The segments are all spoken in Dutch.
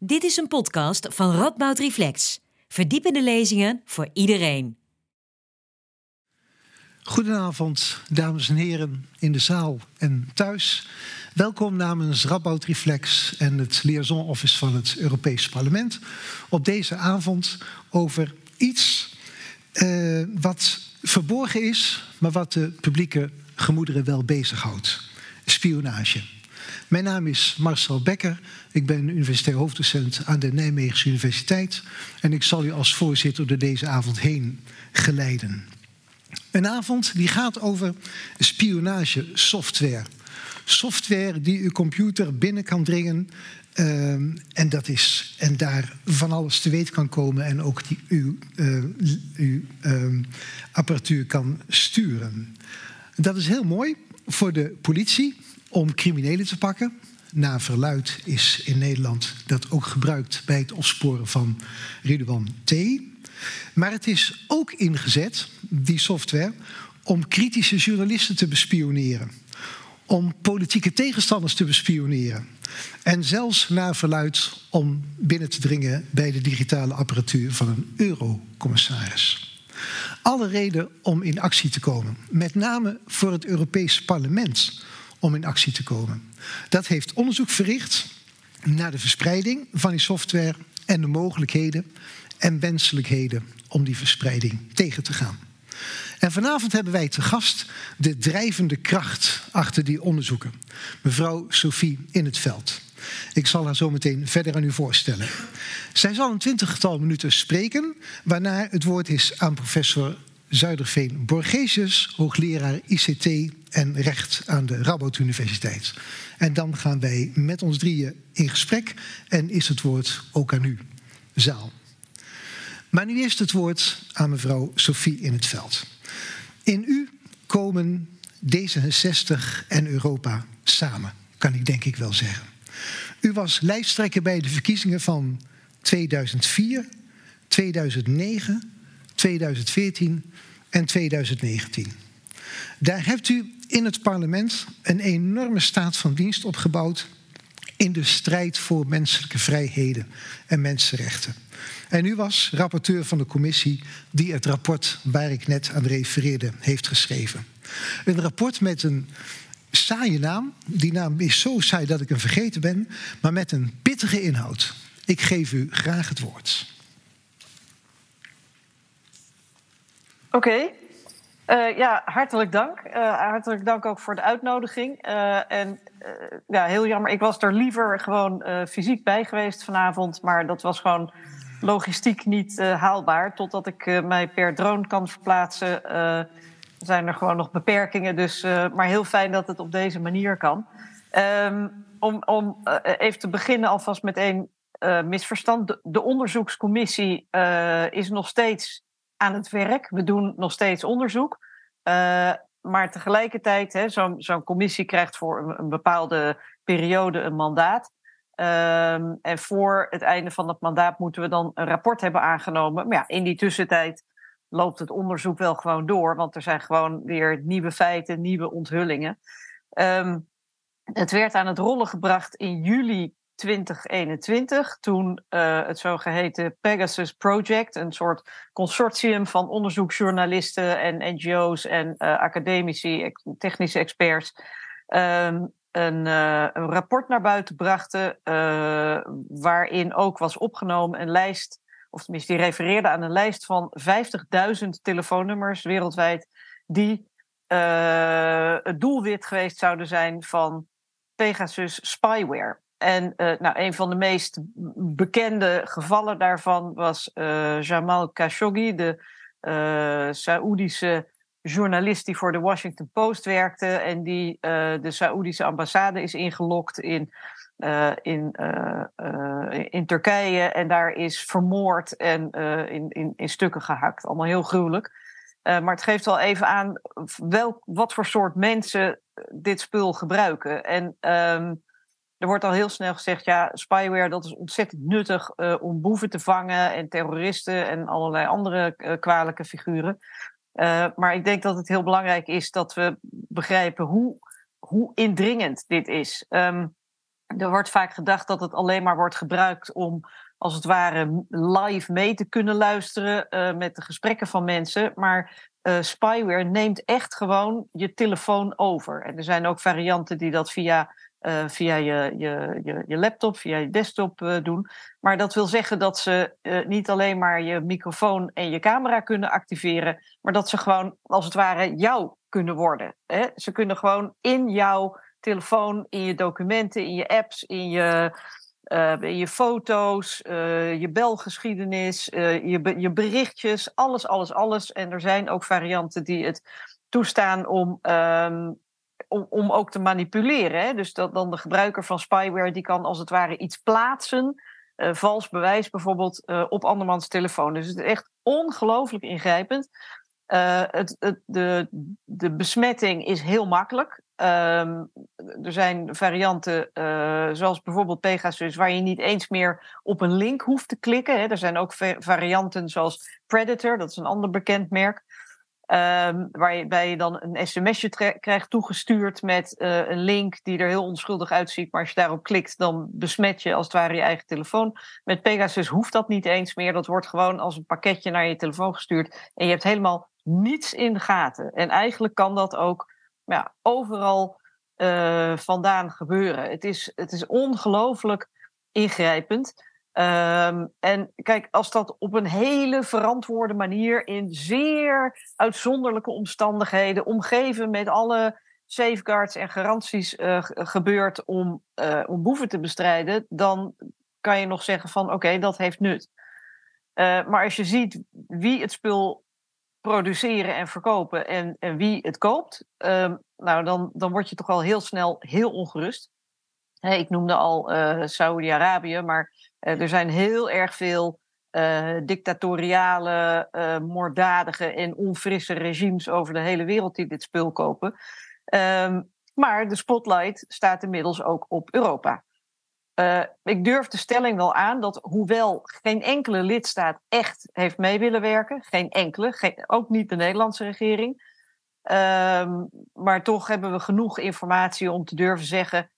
Dit is een podcast van Radboud Reflex. Verdiepende lezingen voor iedereen. Goedenavond, dames en heren in de zaal en thuis. Welkom namens Radboud Reflex en het Liaison Office van het Europees Parlement op deze avond over iets uh, wat verborgen is, maar wat de publieke gemoederen wel bezighoudt: spionage. Mijn naam is Marcel Becker. Ik ben universitair hoofddocent aan de Nijmeegse Universiteit. En ik zal u als voorzitter door deze avond heen geleiden. Een avond die gaat over spionagesoftware. Software die uw computer binnen kan dringen. Uh, en, dat is, en daar van alles te weten kan komen en ook die, uw, uw uh, apparatuur kan sturen. Dat is heel mooi voor de politie om criminelen te pakken. Na verluid is in Nederland dat ook gebruikt bij het opsporen van Ridwan T. Maar het is ook ingezet, die software, om kritische journalisten te bespioneren. Om politieke tegenstanders te bespioneren. En zelfs na verluid om binnen te dringen bij de digitale apparatuur van een eurocommissaris. Alle reden om in actie te komen. Met name voor het Europees Parlement om in actie te komen. Dat heeft onderzoek verricht naar de verspreiding van die software en de mogelijkheden en wenselijkheden om die verspreiding tegen te gaan. En vanavond hebben wij te gast de drijvende kracht achter die onderzoeken, mevrouw Sophie in het veld. Ik zal haar zo meteen verder aan u voorstellen. Zij zal een twintigtal minuten spreken, waarna het woord is aan professor Zuiderveen Borgesius, hoogleraar ICT en recht aan de Rabout Universiteit. En dan gaan wij met ons drieën in gesprek en is het woord ook aan u, zaal. Maar nu eerst het woord aan mevrouw Sophie in het veld. In u komen D66 en Europa samen, kan ik denk ik wel zeggen. U was lijsttrekker bij de verkiezingen van 2004, 2009, 2014 en 2019. Daar hebt u in het parlement een enorme staat van dienst opgebouwd in de strijd voor menselijke vrijheden en mensenrechten. En u was rapporteur van de commissie die het rapport waar ik net aan refereerde heeft geschreven. Een rapport met een saaie naam. Die naam is zo saai dat ik hem vergeten ben, maar met een pittige inhoud. Ik geef u graag het woord. Oké, uh, ja, hartelijk dank. Uh, hartelijk dank ook voor de uitnodiging. Uh, en ja, heel jammer, ik was er liever gewoon fysiek bij geweest vanavond, maar dat was gewoon logistiek niet haalbaar. Totdat ik mij per drone kan verplaatsen, zijn er gewoon nog beperkingen. Dus, maar heel fijn dat het op deze manier kan. Um, om om even te beginnen alvast met één misverstand. De, de onderzoekscommissie is nog steeds aan het werk. We doen nog steeds onderzoek. Uh, maar tegelijkertijd, zo'n zo commissie krijgt voor een, bepaalde periode een mandaat. Uh, en voor het einde van dat mandaat moeten we dan een rapport hebben aangenomen. Maar ja, in die tussentijd loopt het onderzoek wel gewoon door. Want er zijn gewoon weer nieuwe feiten, nieuwe onthullingen. Um, het werd aan het rollen gebracht in juli 2021, toen uh, het zogeheten Pegasus Project, een soort consortium van onderzoeksjournalisten en NGO's en uh, academici, technische experts, um, een, uh, een, rapport naar buiten brachten, waarin ook was opgenomen een lijst, of tenminste die refereerde aan een lijst van 50.000 telefoonnummers wereldwijd, die het doelwit geweest zouden zijn van Pegasus spyware. En uh, nou, een van de meest bekende gevallen daarvan was uh, Jamal Khashoggi, de uh, Saoedische journalist die voor de Washington Post werkte en die de Saoedische ambassade is ingelokt in, in, in Turkije en daar is vermoord en in, in, in stukken gehakt. Allemaal heel gruwelijk. maar het geeft wel even aan welk, wat voor soort mensen dit spul gebruiken. En um, er wordt al heel snel gezegd, ja, spyware dat is ontzettend nuttig uh, om boeven te vangen en terroristen en allerlei andere uh, kwalijke figuren. Uh, maar ik denk dat het heel belangrijk is dat we begrijpen hoe, hoe indringend dit is. Um, er wordt vaak gedacht dat het alleen maar wordt gebruikt om als het ware live mee te kunnen luisteren met de gesprekken van mensen. Maar spyware neemt echt gewoon je telefoon over. En er zijn ook varianten die dat via, uh, via je, je, je, laptop, via je desktop doen. Maar dat wil zeggen dat ze niet alleen maar je microfoon en je camera kunnen activeren, maar dat ze gewoon als het ware jou kunnen worden. Hè? Ze kunnen gewoon in jouw telefoon, in je documenten, in je apps, in je uh, je foto's, je belgeschiedenis, je, je berichtjes, alles, alles, alles. En er zijn ook varianten die het toestaan om, um, om, ook te manipuleren. Hè? Dus dat dan de gebruiker van spyware die kan als het ware iets plaatsen, vals bewijs bijvoorbeeld, op andermans telefoon. Dus het is echt ongelooflijk ingrijpend. het, het, de, de besmetting is heel makkelijk. Um, er zijn varianten zoals bijvoorbeeld Pegasus, waar je niet eens meer op een link hoeft te klikken. Hè. Er zijn ook varianten zoals Predator, dat is een ander bekend merk. Um, waarbij je dan een sms'je krijgt toegestuurd met uh, een link die er heel onschuldig uitziet. Maar als je daarop klikt, dan besmet je als het ware je eigen telefoon. Met Pegasus hoeft dat niet eens meer. Dat wordt gewoon als een pakketje naar je telefoon gestuurd. En je hebt helemaal niets in de gaten. En eigenlijk kan dat ook ja, overal uh, vandaan gebeuren. Het is, het is ongelooflijk ingrijpend. Um, en kijk, als dat op een hele verantwoorde manier, in zeer uitzonderlijke omstandigheden, omgeven met alle safeguards en garanties uh, gebeurt om, uh, om boeven te bestrijden, dan kan je nog zeggen van oké, dat heeft nut. maar als je ziet wie het spul produceren en verkopen en, en wie het koopt, um, nou, dan, dan word je toch al heel snel heel ongerust. ik noemde al Saudi-Arabië, maar er zijn heel erg veel uh, dictatoriale, moorddadige en onfrisse regimes over de hele wereld die dit spul kopen. Um, maar de spotlight staat inmiddels ook op Europa. Uh, ik durf de stelling wel aan dat hoewel geen enkele lidstaat echt heeft mee willen werken, geen enkele, ook niet de Nederlandse regering, uh, maar toch hebben we genoeg informatie om te durven zeggen,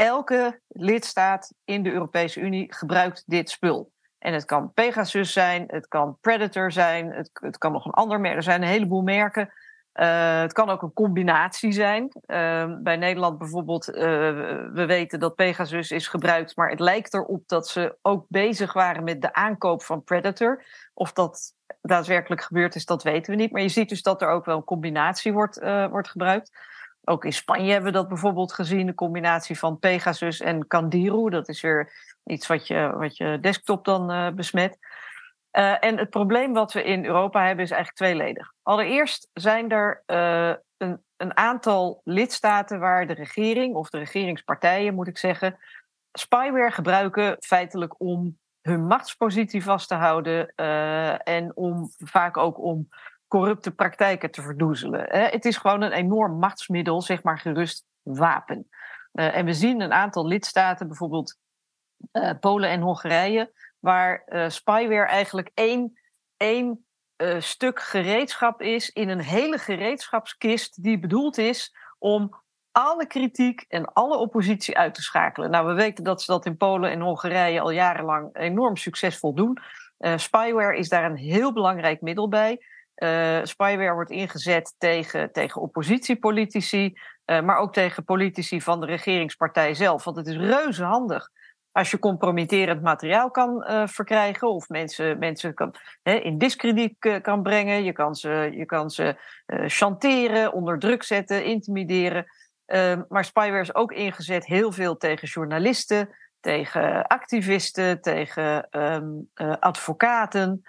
elke lidstaat in de Europese Unie gebruikt dit spul. En het kan Pegasus zijn, het kan Predator zijn, het, het kan nog een ander merk. Er zijn een heleboel merken uh, het kan ook een combinatie zijn. Uh, bij Nederland bijvoorbeeld, uh, we weten dat Pegasus is gebruikt, maar het lijkt erop dat ze ook bezig waren met de aankoop van Predator. Of dat daadwerkelijk gebeurd is, dat weten we niet. Maar je ziet dus dat er ook wel een combinatie wordt, wordt gebruikt. Ook in Spanje hebben we dat bijvoorbeeld gezien, de combinatie van Pegasus en Candiru. Dat is weer iets wat je, wat je desktop dan besmet. Uh, en het probleem wat we in Europa hebben is eigenlijk tweeledig. Allereerst zijn er uh, een, een, aantal lidstaten waar de regering, of de regeringspartijen moet ik zeggen, spyware gebruiken feitelijk om hun machtspositie vast te houden en om vaak ook om corrupte praktijken te verdoezelen. het is gewoon een enorm machtsmiddel, zeg maar gerust wapen. en we zien een aantal lidstaten, bijvoorbeeld Polen en Hongarije, waar uh, spyware eigenlijk één, één stuk gereedschap is in een hele gereedschapskist die bedoeld is om alle kritiek en alle oppositie uit te schakelen. Nou, we weten dat ze dat in Polen en Hongarije al jarenlang enorm succesvol doen. Spyware is daar een heel belangrijk middel bij. Uh, spyware wordt ingezet tegen, tegen oppositiepolitici, uh, maar ook tegen politici van de regeringspartij zelf. Want het is reuze handig als je compromitterend materiaal kan uh, verkrijgen of mensen, mensen kan, hè, in discrediet kan brengen, je kan ze, je kan ze chanteren, onder druk zetten, intimideren. Ehm, maar spyware is ook ingezet heel veel tegen journalisten, tegen activisten, tegen um, advocaten.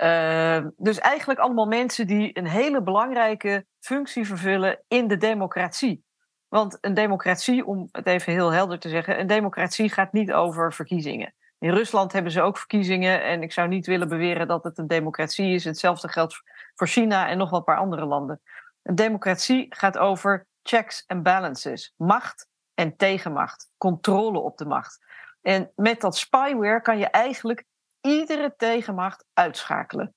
Ehm, dus eigenlijk allemaal mensen die een hele belangrijke functie vervullen in de democratie. Want een democratie, om het even heel helder te zeggen, een democratie gaat niet over verkiezingen. In Rusland hebben ze ook verkiezingen en ik zou niet willen beweren dat het een democratie is. Hetzelfde geldt voor China en nog wel een paar andere landen. Een democratie gaat over checks en balances, macht en tegenmacht, controle op de macht. En met dat spyware kan je eigenlijk iedere tegenmacht uitschakelen.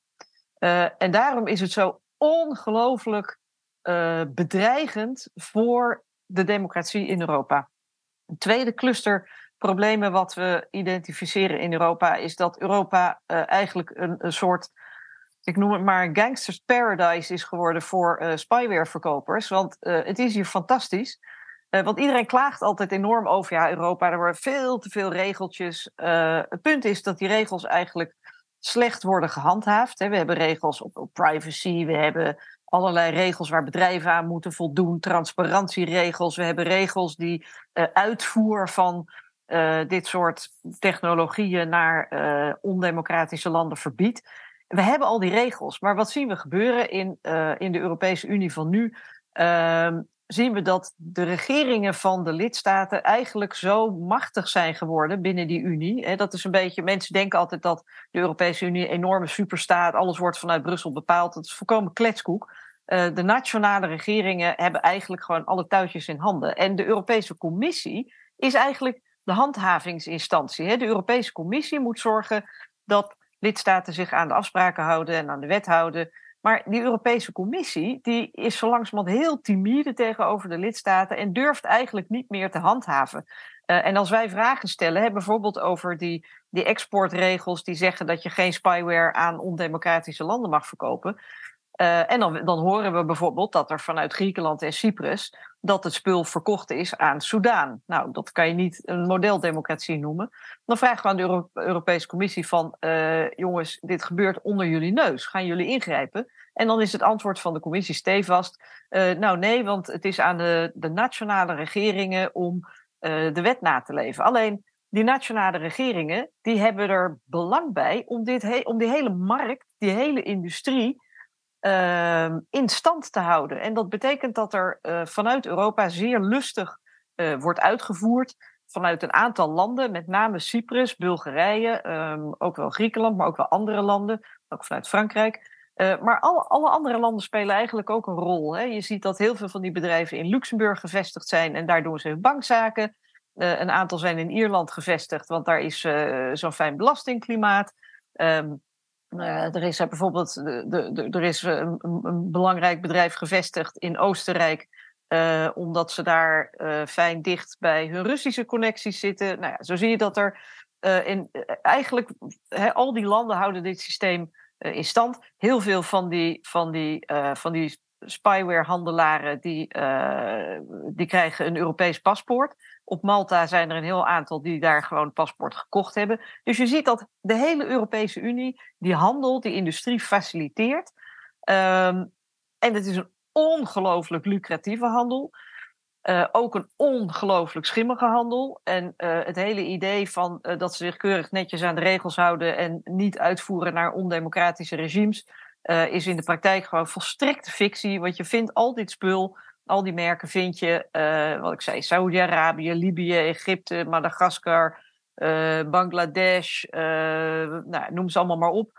Uh, en daarom is het zo ongelooflijk uh, bedreigend voor de democratie in Europa. Een tweede cluster problemen wat we identificeren in Europa is dat Europa uh, eigenlijk een, een, soort, ik noem het maar, gangsters paradise is geworden voor spywareverkopers. Want het is hier fantastisch. Want iedereen klaagt altijd enorm over ja, Europa. Er worden veel te veel regeltjes. het punt is dat die regels eigenlijk slecht worden gehandhaafd. Hè. We hebben regels op, op privacy, we hebben allerlei regels waar bedrijven aan moeten voldoen, transparantieregels. We hebben regels die uh, uitvoer van dit soort technologieën naar ondemocratische landen verbiedt. We hebben al die regels, maar wat zien we gebeuren in, in de Europese Unie van nu? Ehm, zien we dat de regeringen van de lidstaten eigenlijk zo machtig zijn geworden binnen die Unie. Dat is een beetje, mensen denken altijd dat de Europese Unie een enorme superstaat, alles wordt vanuit Brussel bepaald. Dat is volkomen kletskoek. Uh, de nationale regeringen hebben eigenlijk gewoon alle touwtjes in handen. En de Europese Commissie is eigenlijk de handhavingsinstantie. De Europese Commissie moet zorgen dat lidstaten zich aan de afspraken houden en aan de wet houden. Maar die Europese Commissie die is zo langzamerhand heel timide tegenover de lidstaten en durft eigenlijk niet meer te handhaven. Uh, en als wij vragen stellen, hè, bijvoorbeeld over die, die exportregels die zeggen dat je geen spyware aan ondemocratische landen mag verkopen. Uh, en dan, dan horen we bijvoorbeeld dat er vanuit Griekenland en Cyprus dat het spul verkocht is aan Soudaan. Nou, dat kan je niet een modeldemocratie noemen. Dan vragen we aan de Euro Europese Commissie van... Uh, jongens, dit gebeurt onder jullie neus. Gaan jullie ingrijpen? En dan is het antwoord van de commissie stevast... Uh, nou nee, want het is aan de, de nationale regeringen om de wet na te leven. Alleen, die nationale regeringen die hebben er belang bij... om, dit om die hele markt, die hele industrie uh, in stand te houden. En dat betekent dat er uh, vanuit Europa zeer lustig uh, wordt uitgevoerd. Vanuit een aantal landen, met name Cyprus, Bulgarije, um, ook wel Griekenland, maar ook wel andere landen, ook vanuit Frankrijk. Uh, maar alle, alle, andere landen spelen eigenlijk ook een rol. Hè. Je ziet dat heel veel van die bedrijven in Luxemburg gevestigd zijn en daar doen ze hun bankzaken. een aantal zijn in Ierland gevestigd, want daar is zo'n fijn belastingklimaat. Um, uh, er is bijvoorbeeld de, de, er is een, een, belangrijk bedrijf gevestigd in Oostenrijk, uh, omdat ze daar fijn dicht bij hun Russische connecties zitten. Nou ja, zo zie je dat er in, eigenlijk al die landen houden dit systeem in stand. Heel veel van die, van die, van die spyware-handelaren die, die krijgen een Europees paspoort. Op Malta zijn er een heel aantal die daar gewoon paspoort gekocht hebben. Dus je ziet dat de hele Europese Unie die handel, die industrie faciliteert. Um, en het is een ongelooflijk lucratieve handel. Uh, ook een ongelooflijk schimmige handel. En uh, het hele idee van uh, dat ze zich keurig netjes aan de regels houden en niet uitvoeren naar ondemocratische regimes, is in de praktijk gewoon volstrekte fictie. Want je vindt al dit spul al die merken vind je, uh, wat ik zei, Saudi-Arabië, Libië, Egypte, Madagaskar, uh, Bangladesh, uh, nou, noem ze allemaal maar op.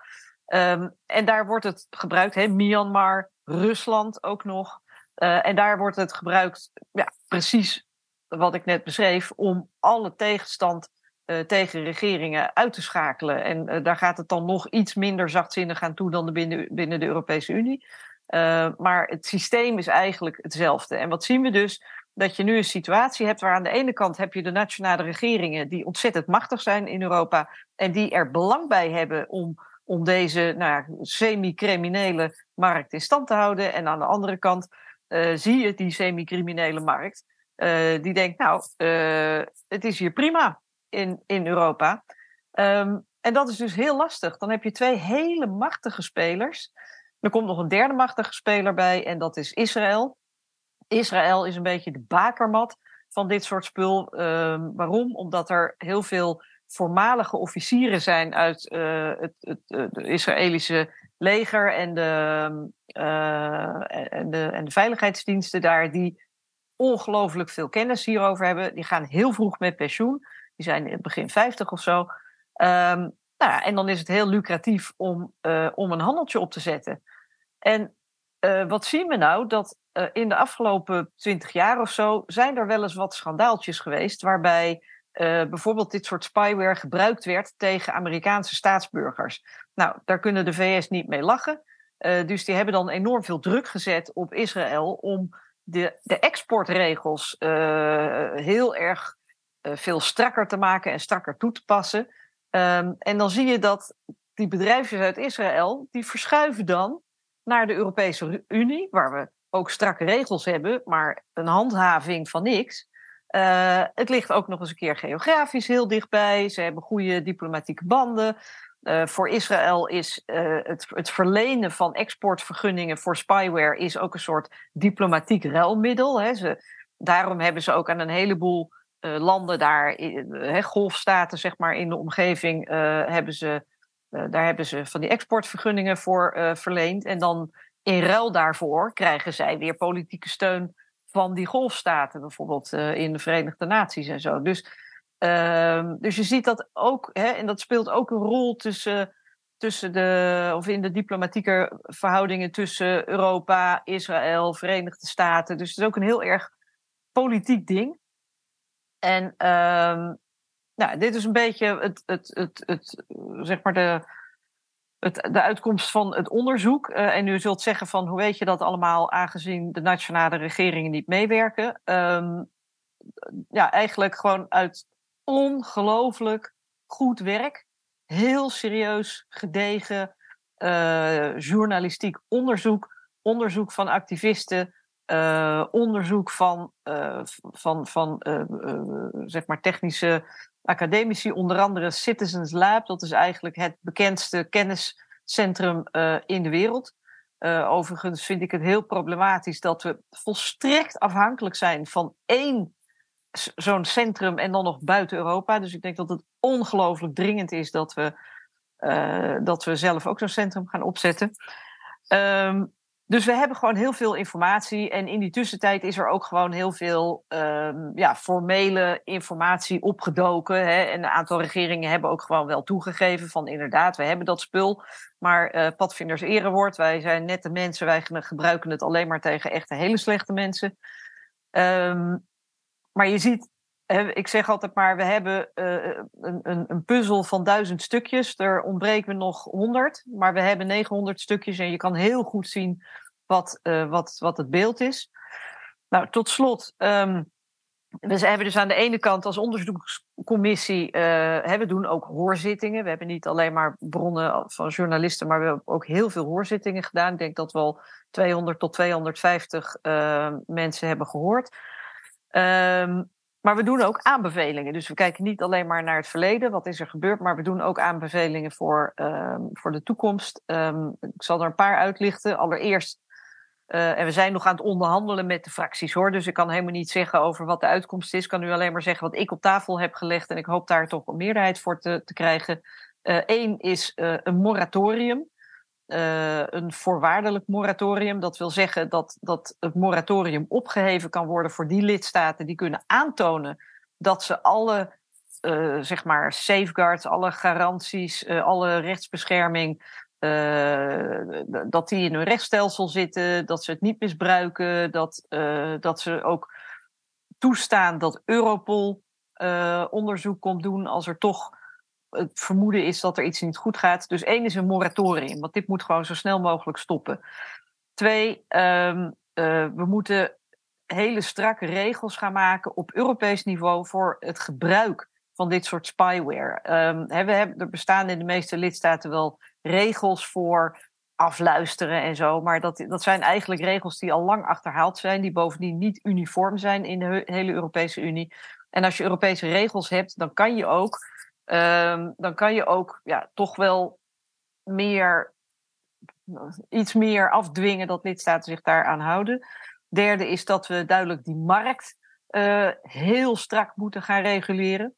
Um, en daar wordt het gebruikt, hè, Myanmar, Rusland ook nog. en daar wordt het gebruikt, ja, precies wat ik net beschreef, om alle tegenstand tegen regeringen uit te schakelen. En daar gaat het dan nog iets minder zachtzinnig aan toe dan binnen, binnen de Europese Unie. Uh, maar het systeem is eigenlijk hetzelfde. En wat zien we dus? Dat je nu een situatie hebt waar aan de ene kant heb je de nationale regeringen die ontzettend machtig zijn in Europa en die er belang bij hebben om, om deze nou, semi-criminele markt in stand te houden. En aan de andere kant uh, zie je die semi-criminele markt uh, die denkt, nou, het is hier prima in, in Europa. Um, en dat is dus heel lastig. Dan heb je twee hele machtige spelers. Er komt nog een derde machtige speler bij en dat is Israël. Israël is een beetje de bakermat van dit soort spul. Uh, waarom? Omdat er heel veel voormalige officieren zijn uit uh, het, het, het, Israëlische leger en de, uh, en, de, en veiligheidsdiensten daar, die ongelooflijk veel kennis hierover hebben. Die gaan heel vroeg met pensioen. Die zijn in het begin 50 of zo. Um, nou ja, en dan is het heel lucratief om, om een handeltje op te zetten. En uh, wat zien we nou? Dat uh, in de afgelopen twintig jaar of zo zijn er wel eens wat schandaaltjes geweest. Waarbij uh, bijvoorbeeld dit soort spyware gebruikt werd tegen Amerikaanse staatsburgers. Nou, daar kunnen de VS niet mee lachen. dus die hebben dan enorm veel druk gezet op Israël om de, de exportregels heel erg veel strakker te maken en strakker toe te passen. Ehm, en dan zie je dat die bedrijfjes uit Israël, die verschuiven dan naar de Europese Unie, waar we ook strakke regels hebben, maar een handhaving van niks. Uh, het ligt ook nog eens een keer geografisch heel dichtbij. Ze hebben goede diplomatieke banden. Uh, voor Israël is uh, het, het, verlenen van exportvergunningen voor spyware is ook een soort diplomatiek ruilmiddel. Hè. Ze, daarom hebben ze ook aan een heleboel landen daar, golfstaten zeg maar in de omgeving, hebben ze, daar hebben ze van die exportvergunningen voor verleend. En dan in ruil daarvoor krijgen zij weer politieke steun van die golfstaten, bijvoorbeeld uh, in de Verenigde Naties en zo. Dus, uh, dus je ziet dat ook, hè, en dat speelt ook een rol tussen, tussen de, of in de diplomatieke verhoudingen tussen Europa, Israël, Verenigde Staten. Dus het is ook een heel erg politiek ding. En uh, nou, dit is een beetje het, het, het, het, zeg maar de, het, de uitkomst van het onderzoek. Uh, en u zult zeggen van hoe weet je dat allemaal aangezien de nationale regeringen niet meewerken. Um, ja, eigenlijk gewoon uit ongelooflijk goed werk. Heel serieus, gedegen uh, journalistiek onderzoek. Onderzoek van activisten. Uh, onderzoek van, van, van zeg maar technische academici, onder andere Citizens Lab. Dat is eigenlijk het bekendste kenniscentrum uh, in de wereld. Uh, overigens vind ik het heel problematisch dat we volstrekt afhankelijk zijn van één zo'n centrum en dan nog buiten Europa. Dus ik denk dat het ongelooflijk dringend is dat we, uh, dat we zelf ook zo'n centrum gaan opzetten. Um, dus we hebben gewoon heel veel informatie. En in die tussentijd is er ook gewoon heel veel um, ja, formele informatie opgedoken. Hè. En een aantal regeringen hebben ook gewoon wel toegegeven van inderdaad, we hebben dat spul. Maar uh, padvinders erewoord, wij zijn nette mensen, wij gebruiken het alleen maar tegen echte hele slechte mensen. Um, maar je ziet, ik zeg altijd maar, we hebben uh, een, een, een, puzzel van duizend stukjes. Er ontbreken nog honderd, maar we hebben 900 stukjes en je kan heel goed zien wat, uh, wat, wat het beeld is. Nou, tot slot. Um, we hebben dus aan de ene kant als onderzoekscommissie, uh, we doen ook hoorzittingen. We hebben niet alleen maar bronnen van journalisten, maar we hebben ook heel veel hoorzittingen gedaan. Ik denk dat we al 200 tot 250 uh, mensen hebben gehoord. Um, maar we doen ook aanbevelingen. Dus we kijken niet alleen maar naar het verleden, wat is er gebeurd, maar we doen ook aanbevelingen voor, um, voor de toekomst. Um, ik zal er een paar uitlichten. Allereerst, uh, en we zijn nog aan het onderhandelen met de fracties hoor, dus ik kan helemaal niet zeggen over wat de uitkomst is. Ik kan u alleen maar zeggen wat ik op tafel heb gelegd en ik hoop daar toch een meerderheid voor te, te krijgen. Eén uh, is uh, een moratorium uh, een voorwaardelijk moratorium. Dat wil zeggen dat, dat het moratorium opgeheven kan worden voor die lidstaten die kunnen aantonen dat ze alle uh, zeg maar safeguards, alle garanties, uh, alle rechtsbescherming, dat die in hun rechtsstelsel zitten, dat ze het niet misbruiken, dat, dat ze ook toestaan dat Europol onderzoek komt doen als er toch het vermoeden is dat er iets niet goed gaat. Dus één is een moratorium, want dit moet gewoon zo snel mogelijk stoppen. Twee, um, uh, we moeten hele strakke regels gaan maken op Europees niveau voor het gebruik van dit soort spyware. Um, we hebben, er bestaan in de meeste lidstaten wel regels voor afluisteren en zo, maar dat, dat zijn eigenlijk regels die al lang achterhaald zijn, die bovendien niet uniform zijn in de hele Europese Unie. En als je Europese regels hebt, dan kan je ook um, dan kan je ook ja, toch wel meer, iets meer afdwingen dat lidstaten zich daaraan houden. Derde is dat we duidelijk die markt uh, heel strak moeten gaan reguleren.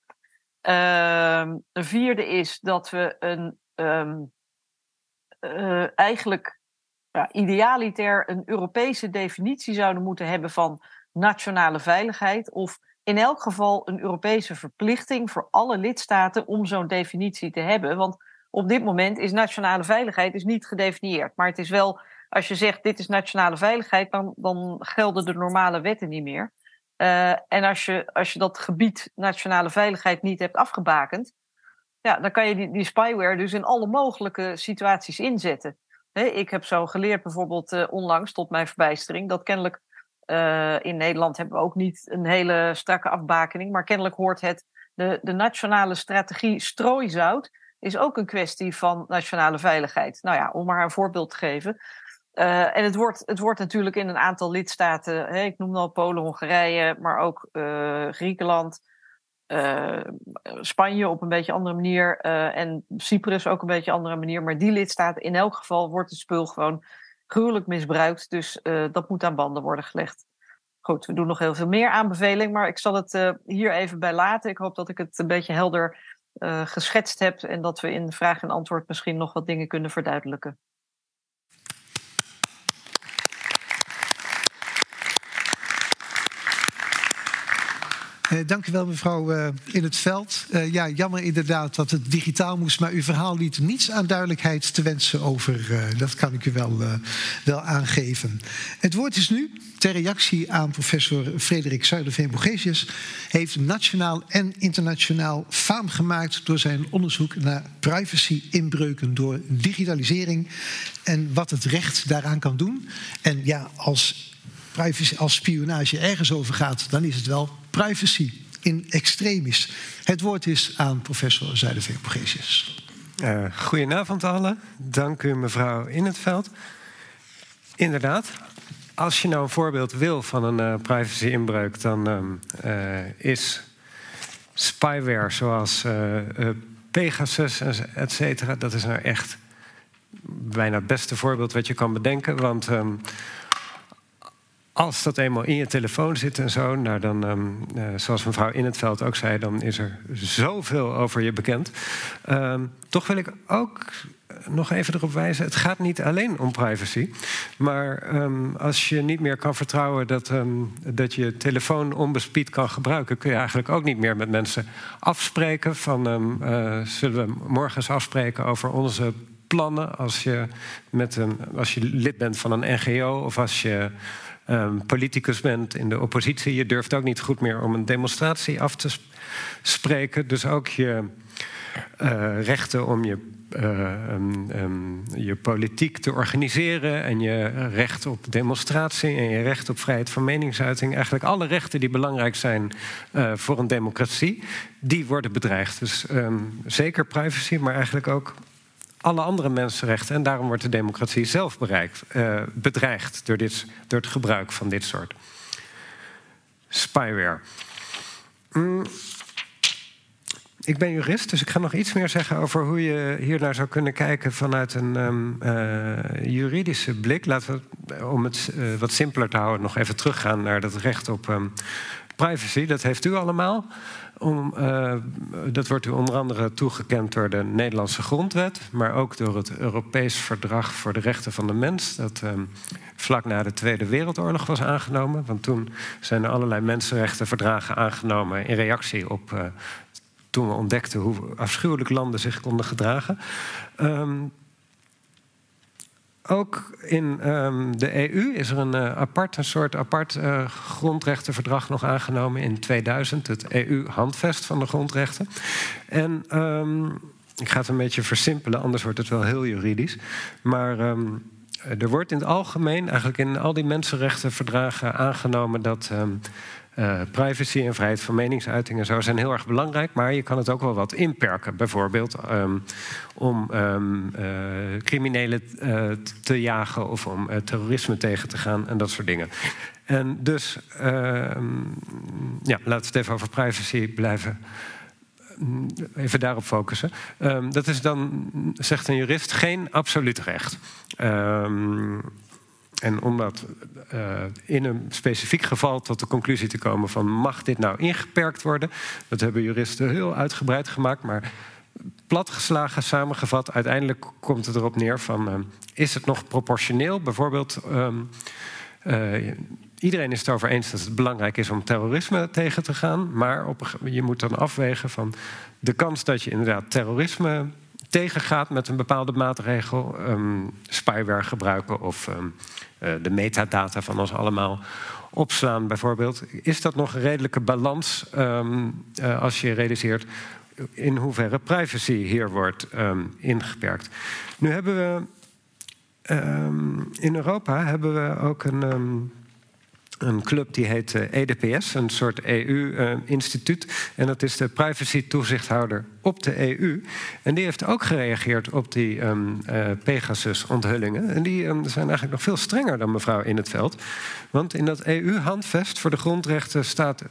Een vierde is dat we een um, uh, eigenlijk ja, idealiter een Europese definitie zouden moeten hebben van nationale veiligheid of in elk geval een Europese verplichting voor alle lidstaten om zo'n definitie te hebben. Want op dit moment is nationale veiligheid is niet gedefinieerd. Maar het is wel, als je zegt dit is nationale veiligheid, dan, dan gelden de normale wetten niet meer. Uh, en als je, als je dat gebied nationale veiligheid niet hebt afgebakend, ja, dan kan je die, die spyware dus in alle mogelijke situaties inzetten. ik heb zo geleerd bijvoorbeeld uh, onlangs, tot mijn verbijstering, dat kennelijk in Nederland hebben we ook niet een hele strakke afbakening, maar kennelijk hoort het de, de nationale strategie strooizout is ook een kwestie van nationale veiligheid. Nou ja, om maar een voorbeeld te geven. Uh, en het wordt, het wordt natuurlijk in een aantal lidstaten, hè, ik noem al Polen, Hongarije, maar ook uh, Griekenland, Spanje op een beetje andere manier en Cyprus ook een beetje andere manier. Maar die lidstaten, in elk geval wordt het spul gewoon gruwelijk misbruikt. Dus dat moet aan banden worden gelegd. Goed, we doen nog heel veel meer aanbeveling, maar ik zal het hier even bij laten. Ik hoop dat ik het een beetje helder geschetst heb en dat we in vraag en antwoord misschien nog wat dingen kunnen verduidelijken. Dank u wel, mevrouw uh, In het Veld. Uh, ja, jammer inderdaad dat het digitaal moest, maar uw verhaal liet niets aan duidelijkheid te wensen over. dat kan ik u wel, wel aangeven. Het woord is nu, ter reactie aan professor Frederik Zuiderveen-Bogesius, heeft nationaal en internationaal faam gemaakt door zijn onderzoek naar privacy-inbreuken door digitalisering en wat het recht daaraan kan doen. En ja, als privacy, als spionage ergens over gaat, dan is het wel privacy in extremis. Het woord is aan professor Zuiderveen Pogesius. Uh, goedenavond allen. Dank u mevrouw In het Veld. Inderdaad, als je nou een voorbeeld wil van een uh, privacy-inbreuk, dan uh, is spyware zoals Pegasus, et cetera, dat is nou echt bijna het beste voorbeeld wat je kan bedenken. Want um, als dat eenmaal in je telefoon zit en zo, nou dan, um, uh, zoals mevrouw In het Veld ook zei, dan is er zoveel over je bekend. Um, toch wil ik ook nog even erop wijzen: het gaat niet alleen om privacy. Maar um, als je niet meer kan vertrouwen dat, dat je telefoon onbespied kan gebruiken, kun je eigenlijk ook niet meer met mensen afspreken. Van uh, zullen we morgen eens afspreken over onze plannen als je, met een, als je lid bent van een NGO of als je um, politicus bent in de oppositie. Je durft ook niet goed meer om een demonstratie af te spreken. Dus ook je uh, rechten om je, uh, um, um, je politiek te organiseren en je recht op demonstratie en je recht op vrijheid van meningsuiting. Eigenlijk alle rechten die belangrijk zijn uh, voor een democratie, die worden bedreigd. Dus zeker privacy, maar eigenlijk ook alle andere mensenrechten. En daarom wordt de democratie zelf uh, bedreigd door, dit, door het gebruik van dit soort spyware. Mm. Ik ben jurist, dus ik ga nog iets meer zeggen over hoe je hier naar zou kunnen kijken vanuit een um, uh, juridische blik. Laten we, om het wat simpeler te houden, nog even teruggaan naar dat recht op um, privacy. Dat heeft u allemaal. Om, uh, dat wordt u onder andere toegekend door de Nederlandse grondwet, maar ook door het Europees Verdrag voor de Rechten van de Mens, dat uh, vlak na de Tweede Wereldoorlog was aangenomen. Want toen zijn er allerlei mensenrechtenverdragen aangenomen in reactie op. Uh, toen we ontdekten hoe afschuwelijk landen zich konden gedragen. Um, ook in um, de EU is er een uh, apart, soort apart uh, grondrechtenverdrag nog aangenomen in 2000, het EU-handvest van de grondrechten. En um, ik ga het een beetje versimpelen, anders wordt het wel heel juridisch. Maar um, er wordt in het algemeen, eigenlijk in al die mensenrechtenverdragen aangenomen dat uh, privacy en vrijheid van meningsuiting en zo zijn heel erg belangrijk, maar je kan het ook wel wat inperken. Bijvoorbeeld um, om um, uh, criminelen uh, te jagen of om terrorisme tegen te gaan en dat soort dingen. En dus, ehm, ja, laten we het even over privacy blijven. Even daarop focussen. dat is dan, zegt een jurist, geen absoluut recht. En om dat uh, in een specifiek geval tot de conclusie te komen van mag dit nou ingeperkt worden, dat hebben juristen heel uitgebreid gemaakt, maar platgeslagen, samengevat, uiteindelijk komt het erop neer van uh, is het nog proportioneel? Bijvoorbeeld, um, uh, iedereen is het over eens dat het belangrijk is om terrorisme tegen te gaan, maar op, je moet dan afwegen van de kans dat je inderdaad terrorisme tegengaat met een bepaalde maatregel, um, spyware gebruiken of um, uh, de metadata van ons allemaal opslaan, bijvoorbeeld. Is dat nog een redelijke balans um, uh, als je realiseert in hoeverre privacy hier wordt ingeperkt? Nu hebben we in Europa hebben we ook een een club die heet EDPS, een soort EU-instituut. en dat is de privacy-toezichthouder op de EU. En die heeft ook gereageerd op die um, Pegasus-onthullingen. En die um, zijn eigenlijk nog veel strenger dan mevrouw In het Veld. Want in dat EU-handvest voor de grondrechten staat.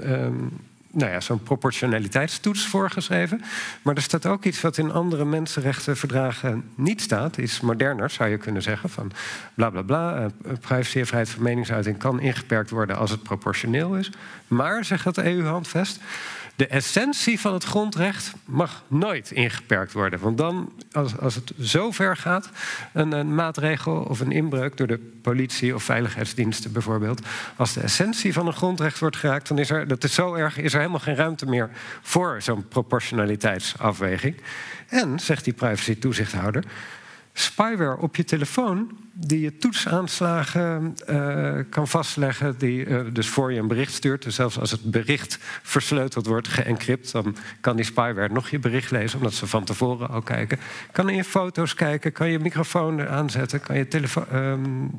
Um, nou ja, zo'n proportionaliteitstoets voorgeschreven. Maar er staat ook iets wat in andere mensenrechtenverdragen niet staat. Is moderner, zou je kunnen zeggen. Van bla bla bla. Uh, privacy en vrijheid van meningsuiting kan ingeperkt worden als het proportioneel is. Maar, zegt het EU-handvest, de essentie van het grondrecht mag nooit ingeperkt worden. Want dan, als, als het zo ver gaat, een, een, maatregel of een inbreuk door de politie of veiligheidsdiensten bijvoorbeeld, als de essentie van een grondrecht wordt geraakt, dan is er, dat is zo erg, is er helemaal geen ruimte meer voor zo'n proportionaliteitsafweging. En, zegt die privacy-toezichthouder, spyware op je telefoon die je toetsaanslagen uh, kan vastleggen, die uh, dus voor je een bericht stuurt. Dus zelfs als het bericht versleuteld wordt, geëncrypt, dan kan die spyware nog je bericht lezen, omdat ze van tevoren al kijken. Kan in je foto's kijken, kan je microfoon aanzetten, kan je um,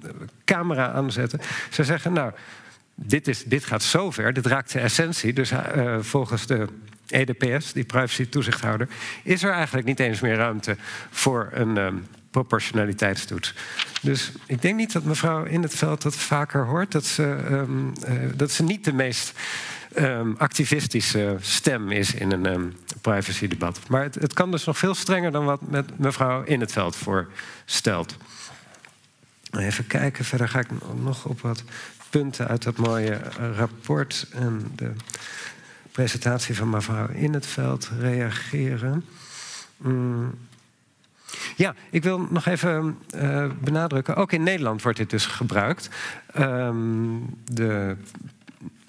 camera aanzetten. Ze zeggen, nou, dit, is, dit gaat zo ver, dit raakt de essentie. Dus uh, volgens de EDPS, die privacy-toezichthouder, is er eigenlijk niet eens meer ruimte voor een um, proportionaliteitstoets. Dus ik denk niet dat mevrouw in het veld dat vaker hoort. Dat ze, um, uh, dat ze niet de meest um, activistische stem is in een um, privacy-debat. Maar het, het, kan dus nog veel strenger dan wat mevrouw in het veld voorstelt. Even kijken, verder ga ik nog op wat punten uit dat mooie rapport en de presentatie van mevrouw in het veld reageren. Ja, ik wil nog even uh, benadrukken. Ook in Nederland wordt dit dus gebruikt. Um, de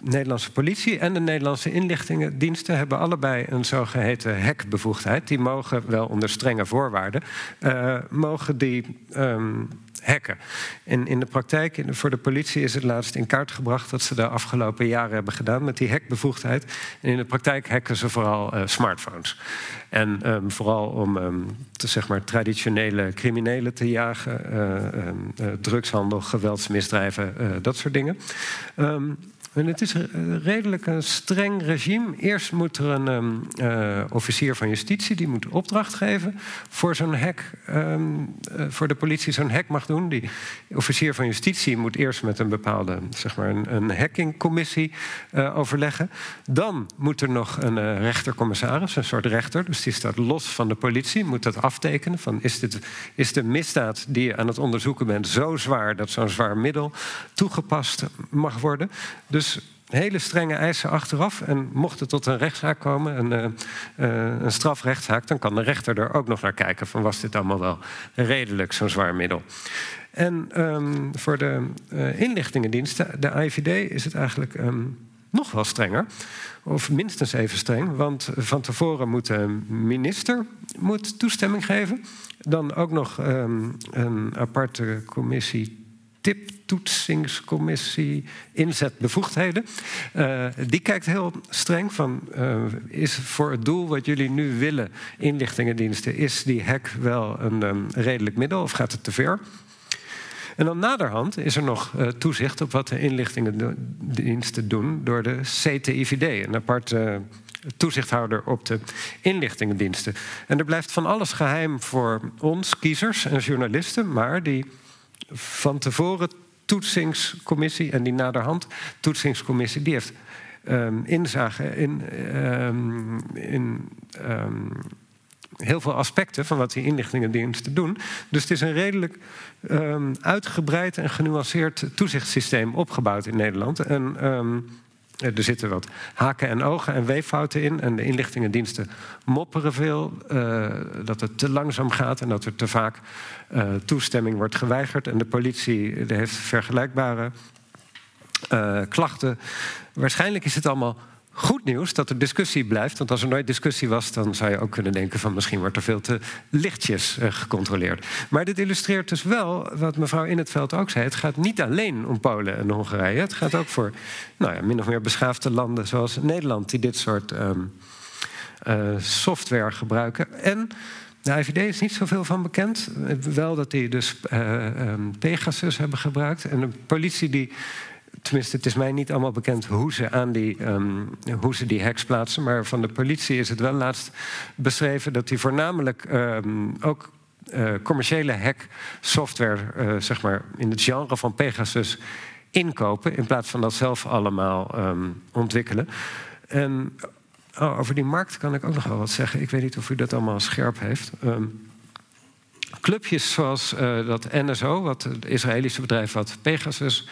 Nederlandse politie en de Nederlandse inlichtingendiensten hebben allebei een zogeheten hekbevoegdheid. Die mogen wel onder strenge voorwaarden, uh, mogen die um, hacken. En in de praktijk, voor de politie, is het laatst in kaart gebracht dat ze de afgelopen jaren hebben gedaan met die hackbevoegdheid. En in de praktijk hacken ze vooral uh, smartphones. En um, vooral om um, te, zeg maar, traditionele criminelen te jagen, uh, uh, drugshandel, geweldsmisdrijven, dat soort dingen. En het is een redelijk een streng regime. Eerst moet er een um, uh, officier van justitie die moet opdracht geven voor zo'n hek, uh, voor de politie zo'n hek mag doen. Die officier van justitie moet eerst met een bepaalde, zeg maar, een, een hackingcommissie overleggen. Dan moet er nog een rechtercommissaris, een soort rechter, dus die staat los van de politie, moet dat aftekenen. Van is, dit, is de misdaad die je aan het onderzoeken bent zo zwaar dat zo'n zwaar middel toegepast mag worden? Dus hele strenge eisen achteraf. En mocht het tot een rechtszaak komen, een, uh, een strafrechtszaak, dan kan de rechter er ook nog naar kijken: van was dit allemaal wel redelijk, zo'n zwaar middel. En um, voor de uh, inlichtingendiensten, de IVD, is het eigenlijk um, nog wel strenger. Of minstens even streng. Want van tevoren moet de minister moet toestemming geven. Dan ook nog um, een aparte commissie tiptoetsingscommissie inzetbevoegdheden. Uh, die kijkt heel streng van, uh, is voor het doel wat jullie nu willen, inlichtingendiensten, is die hack wel een um, redelijk middel of gaat het te ver? En dan naderhand is er nog uh, toezicht op wat de inlichtingendiensten doen door de CTIVD, een aparte toezichthouder op de inlichtingendiensten. En er blijft van alles geheim voor ons, kiezers en journalisten, maar die van tevoren toetsingscommissie en die naderhand toetsingscommissie, die heeft um, inzage in, um, in um, heel veel aspecten van wat die inlichtingendiensten doen. Dus het is een redelijk uitgebreid en genuanceerd toezichtssysteem opgebouwd in Nederland. En er zitten wat haken en ogen en weeffouten in. En de inlichtingendiensten mopperen veel uh, dat het te langzaam gaat en dat er te vaak uh, toestemming wordt geweigerd. En de politie heeft vergelijkbare klachten. Waarschijnlijk is het allemaal goed nieuws dat er discussie blijft. Want als er nooit discussie was, dan zou je ook kunnen denken van misschien wordt er veel te lichtjes uh, gecontroleerd. Maar dit illustreert dus wel wat mevrouw In het Veld ook zei. Het gaat niet alleen om Polen en Hongarije. Het gaat ook voor nou ja, min of meer beschaafde landen zoals Nederland, die dit soort um, uh, software gebruiken. En de IVD is niet zoveel van bekend. Wel dat die dus uh, Pegasus hebben gebruikt. En de politie die tenminste, het is mij niet allemaal bekend hoe ze, aan die, ehm, hoe ze die hacks plaatsen. Maar van de politie is het wel laatst beschreven dat die voornamelijk ehm, ook uh, commerciële hacksoftware, uh, zeg maar, in het genre van Pegasus inkopen. In plaats van dat zelf allemaal ehm, ontwikkelen. En oh, over die markt kan ik ook nog wel wat zeggen. Ik weet niet of u dat allemaal scherp heeft. clubjes zoals uh, dat NSO, wat het Israëlische bedrijf wat Pegasus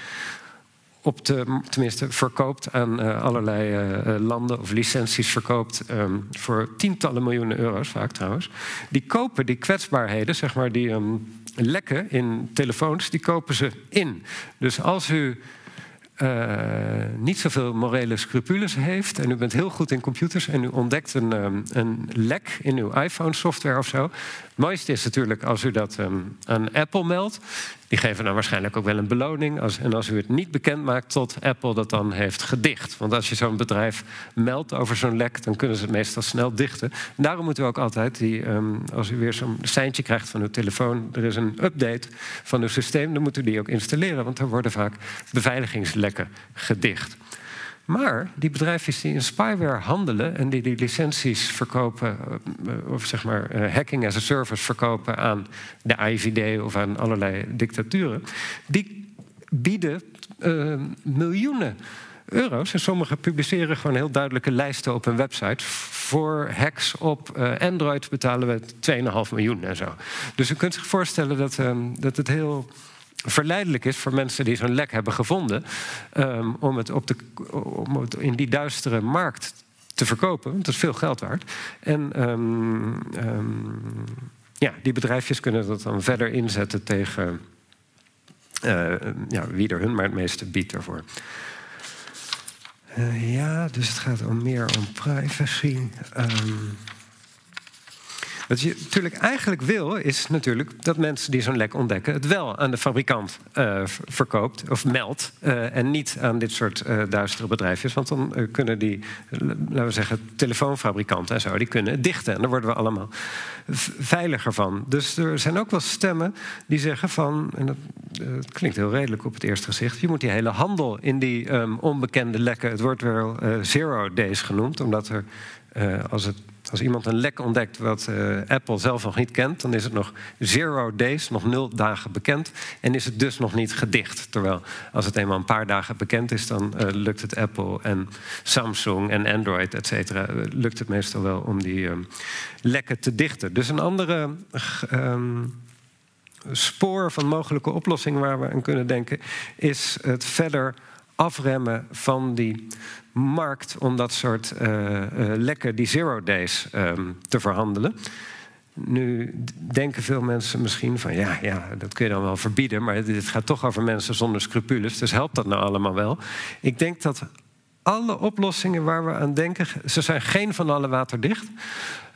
op de, tenminste verkoopt aan uh, allerlei uh, landen of licenties verkoopt um, voor tientallen miljoenen euro's, vaak trouwens. Die kopen die kwetsbaarheden, zeg maar, die um, lekken in telefoons, die kopen ze in. Dus als u uh, niet zoveel morele scrupules heeft en u bent heel goed in computers en u ontdekt een, um, een lek in uw iPhone-software of zo. Het mooiste is natuurlijk als u dat aan Apple meldt. Die geven dan waarschijnlijk ook wel een beloning. Als, en als u het niet bekend maakt tot Apple dat dan heeft gedicht. Want als je zo'n bedrijf meldt over zo'n lek, dan kunnen ze het meestal snel dichten. En daarom moeten we ook altijd, die, um, als u weer zo'n seintje krijgt van uw telefoon, er is een update van uw systeem, dan moet u die ook installeren. Want er worden vaak beveiligingslekken gedicht. Maar die bedrijven die in spyware handelen en die die licenties verkopen, eh, of zeg maar eh, hacking as a service verkopen aan de IVD of aan allerlei dictaturen, die bieden uh, miljoenen euro's. En sommigen publiceren gewoon heel duidelijke lijsten op hun website. Voor hacks op Android betalen we 2,5 miljoen en zo. Dus u kunt zich voorstellen dat, dat het heel verleidelijk is voor mensen die zo'n lek hebben gevonden. Um, om, het op de, in die duistere markt te verkopen. Want dat is veel geld waard. En um, um, ja, die bedrijfjes kunnen dat dan verder inzetten tegen uh, ja, wie er hun maar het meeste biedt ervoor. Uh, ja, dus het gaat om meer om privacy. Um, wat je natuurlijk eigenlijk wil, is natuurlijk dat mensen die zo'n lek ontdekken, het wel aan de fabrikant uh, verkoopt of meldt. Uh, en niet aan dit soort uh, duistere bedrijfjes. Want dan kunnen die, laten we zeggen, telefoonfabrikanten en zo, die kunnen het dichten. En daar worden we allemaal veiliger van. Dus er zijn ook wel stemmen die zeggen van, en dat, klinkt heel redelijk op het eerste gezicht, je moet die hele handel in die um, onbekende lekken, het wordt wel zero days genoemd, omdat er als het als iemand een lek ontdekt wat uh, Apple zelf nog niet kent, dan is het nog zero days, nog nul dagen bekend. En is het dus nog niet gedicht. Terwijl als het eenmaal een paar dagen bekend is, dan uh, lukt het Apple en Samsung en Android, et cetera, uh, lukt het meestal wel om die lekken te dichten. Dus een andere. Um, spoor van mogelijke oplossingen waar we aan kunnen denken, is het verder afremmen van die markt om dat soort uh, uh, lekken, die zero days, um, te verhandelen. Nu denken veel mensen misschien van ja, ja, dat kun je dan wel verbieden, maar dit gaat toch over mensen zonder scrupules, dus helpt dat nou allemaal wel? Ik denk dat alle oplossingen waar we aan denken, ze zijn geen van alle waterdicht,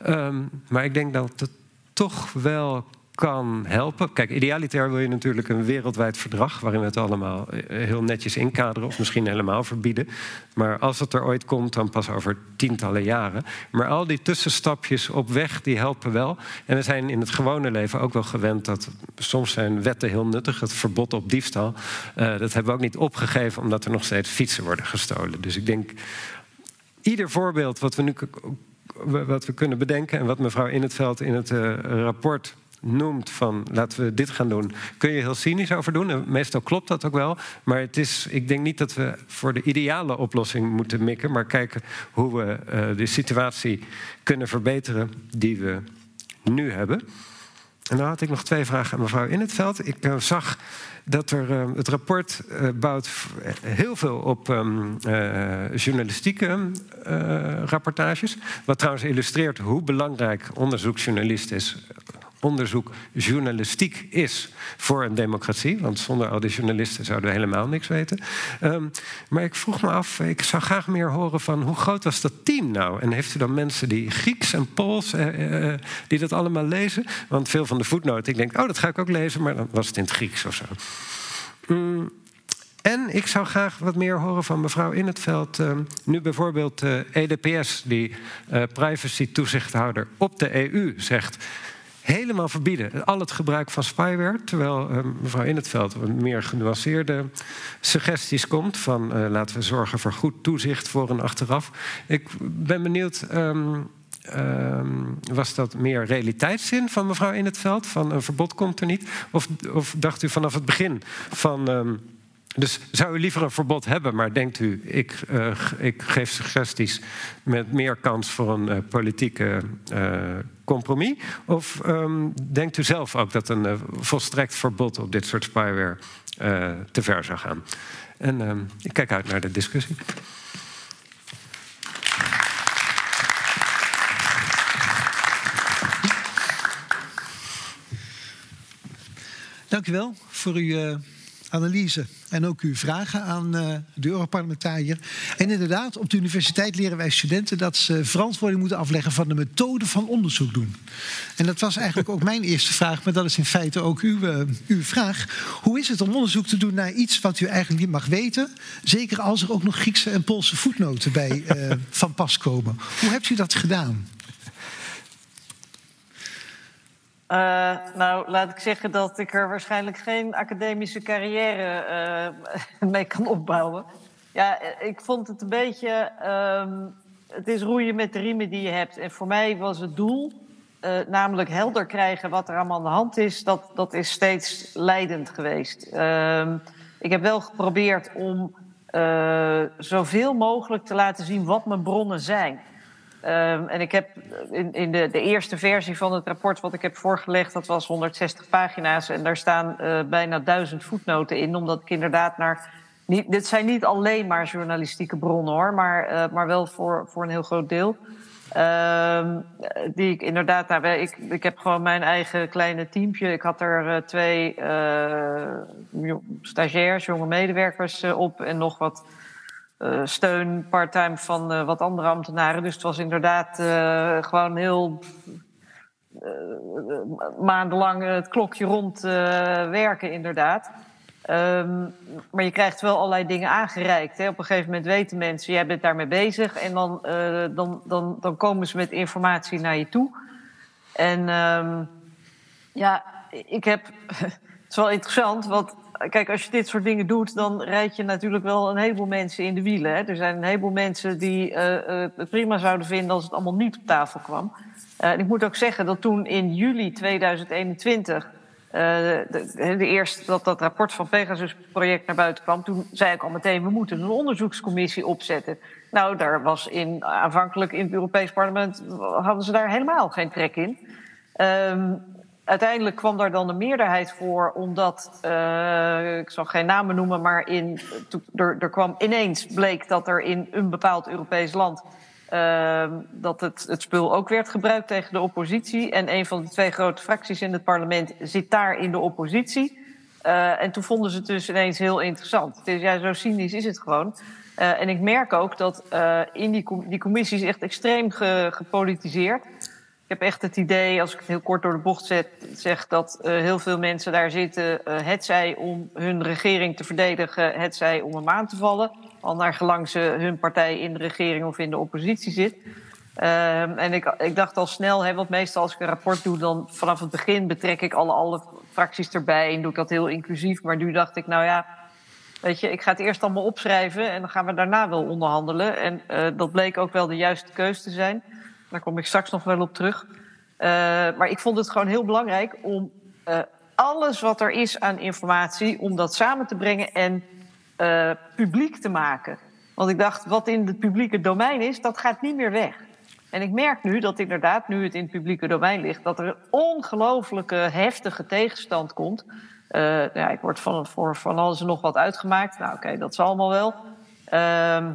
um, maar ik denk dat het toch wel kan helpen. Kijk, idealiter wil je natuurlijk een wereldwijd verdrag waarin we het allemaal eh, heel netjes inkaderen of misschien helemaal verbieden. Maar als het er ooit komt, dan pas over tientallen jaren. Maar al die tussenstapjes op weg, die helpen wel. En we zijn in het gewone leven ook wel gewend dat soms zijn wetten heel nuttig. Het verbod op diefstal, uh, dat hebben we ook niet opgegeven omdat er nog steeds fietsen worden gestolen. Dus ik denk, ieder voorbeeld wat we nu wat we kunnen bedenken en wat mevrouw In het Veld in het uh, rapport noemt van laten we dit gaan doen, kun je heel cynisch over doen. En meestal klopt dat ook wel. Maar het is, ik denk niet dat we voor de ideale oplossing moeten mikken, maar kijken hoe we uh, de situatie kunnen verbeteren die we nu hebben. En dan had ik nog twee vragen aan mevrouw In het Veld. Ik uh, zag dat er uh, het rapport bouwt heel veel op uh, journalistieke rapportages. Wat trouwens illustreert hoe belangrijk onderzoeksjournalist is onderzoek journalistiek is voor een democratie. Want zonder al die journalisten zouden we helemaal niks weten. Um, maar ik vroeg me af, ik zou graag meer horen van hoe groot was dat team nou? En heeft u dan mensen die Grieks en Pools, eh, eh, die dat allemaal lezen? Want veel van de voetnoten, ik denk, oh, dat ga ik ook lezen, maar dan was het in het Grieks of zo. Mm. En ik zou graag wat meer horen van mevrouw In het Veld. Uh, nu bijvoorbeeld de EDPS, die uh, privacy-toezichthouder op de EU, zegt helemaal verbieden. Al het gebruik van spyware. Terwijl uh, mevrouw In het Veld meer genuanceerde suggesties komt. Van uh, laten we zorgen voor goed toezicht voor en achteraf. Ik ben benieuwd. Um, um, was dat meer realiteitszin van mevrouw In het Veld? Van een verbod komt er niet? Of, of dacht u vanaf het begin van. Um, dus zou u liever een verbod hebben, maar denkt u, ik, uh, ik geef suggesties met meer kans voor een politieke compromis? Of um, denkt u zelf ook dat een volstrekt verbod op dit soort spyware te ver zou gaan? En um, ik kijk uit naar de discussie. Dank u wel voor uw analyse en ook uw vragen aan uh, de Europarlementariër. En inderdaad, op de universiteit leren wij studenten dat ze verantwoording moeten afleggen van de methode van onderzoek doen. En dat was eigenlijk ook mijn eerste vraag, maar dat is in feite ook uw, uh, uw vraag. Hoe is het om onderzoek te doen naar iets wat u eigenlijk niet mag weten? Zeker als er ook nog Griekse en Poolse voetnoten bij uh, van pas komen. Hoe hebt u dat gedaan? Uh, nou, laat ik zeggen dat ik er waarschijnlijk geen academische carrière uh, mee kan opbouwen. Ja, ik vond het een beetje. Um, het is roeien met de riemen die je hebt. En voor mij was het doel, namelijk helder krijgen wat er allemaal aan de hand is, dat, dat is steeds leidend geweest. Um, ik heb wel geprobeerd om zoveel mogelijk te laten zien wat mijn bronnen zijn. Um, en ik heb in, in de, de, eerste versie van het rapport wat ik heb voorgelegd, dat was 160 pagina's. En daar staan uh, bijna duizend voetnoten in, omdat ik inderdaad naar. Niet, dit zijn niet alleen maar journalistieke bronnen hoor, maar, uh, maar wel voor, voor een heel groot deel. Um, die ik inderdaad, nou, ik, ik heb gewoon mijn eigen kleine teampje. Ik had er uh, twee stagiairs, jonge medewerkers op en nog wat uh, steun part-time van uh, wat andere ambtenaren. Dus het was inderdaad uh, gewoon heel maandenlang het klokje rond werken, inderdaad. Um, maar je krijgt wel allerlei dingen aangereikt. Hè. Op een gegeven moment weten mensen, jij bent daarmee bezig. En dan, dan, dan, dan komen ze met informatie naar je toe. En um, ja, ik heb... het is wel interessant, want kijk, als je dit soort dingen doet, dan rijd je natuurlijk wel een heleboel mensen in de wielen. Hè? Er zijn een heleboel mensen die uh, uh, het prima zouden vinden als het allemaal niet op tafel kwam. Uh, en ik moet ook zeggen dat toen in juli 2021 de, de, eerste dat dat rapport van Pegasus project naar buiten kwam, toen zei ik al meteen, we moeten een onderzoekscommissie opzetten. Nou, daar was in, aanvankelijk in het Europees Parlement, hadden ze daar helemaal geen trek in. Um, uiteindelijk kwam daar dan een meerderheid voor, omdat, uh, ik zal geen namen noemen, maar in, er, kwam ineens bleek dat er in een bepaald Europees land. Uh, dat het, het spul ook werd gebruikt tegen de oppositie. En een van de twee grote fracties in het parlement zit daar in de oppositie. Uh, en toen vonden ze het dus ineens heel interessant. Is, ja, zo cynisch is het gewoon. Uh, en ik merk ook dat in die, die commissie is echt extreem ge, gepolitiseerd. Ik heb echt het idee, als ik het heel kort door de bocht zet, zeg dat uh, heel veel mensen daar zitten, uh, het zij om hun regering te verdedigen, het zij om hem aan te vallen. Al naar gelang ze hun partij in de regering of in de oppositie zit. Uh, en ik, ik, dacht al snel, hè, want meestal als ik een rapport doe, dan vanaf het begin betrek ik alle, alle fracties erbij en doe ik dat heel inclusief. Maar nu dacht ik, nou ja, weet je, ik ga het eerst allemaal opschrijven en dan gaan we daarna wel onderhandelen. En uh, dat bleek ook wel de juiste keus te zijn. Daar kom ik straks nog wel op terug. Uh, maar ik vond het gewoon heel belangrijk om uh, alles wat er is aan informatie, om dat samen te brengen en uh, publiek te maken. Want ik dacht, wat in het publieke domein is, dat gaat niet meer weg. En ik merk nu dat inderdaad, nu het in het publieke domein ligt, dat er een ongelooflijke heftige tegenstand komt. ja, ik word van, voor van alles en nog wat uitgemaakt. Nou, oké, dat zal allemaal wel. Ehm,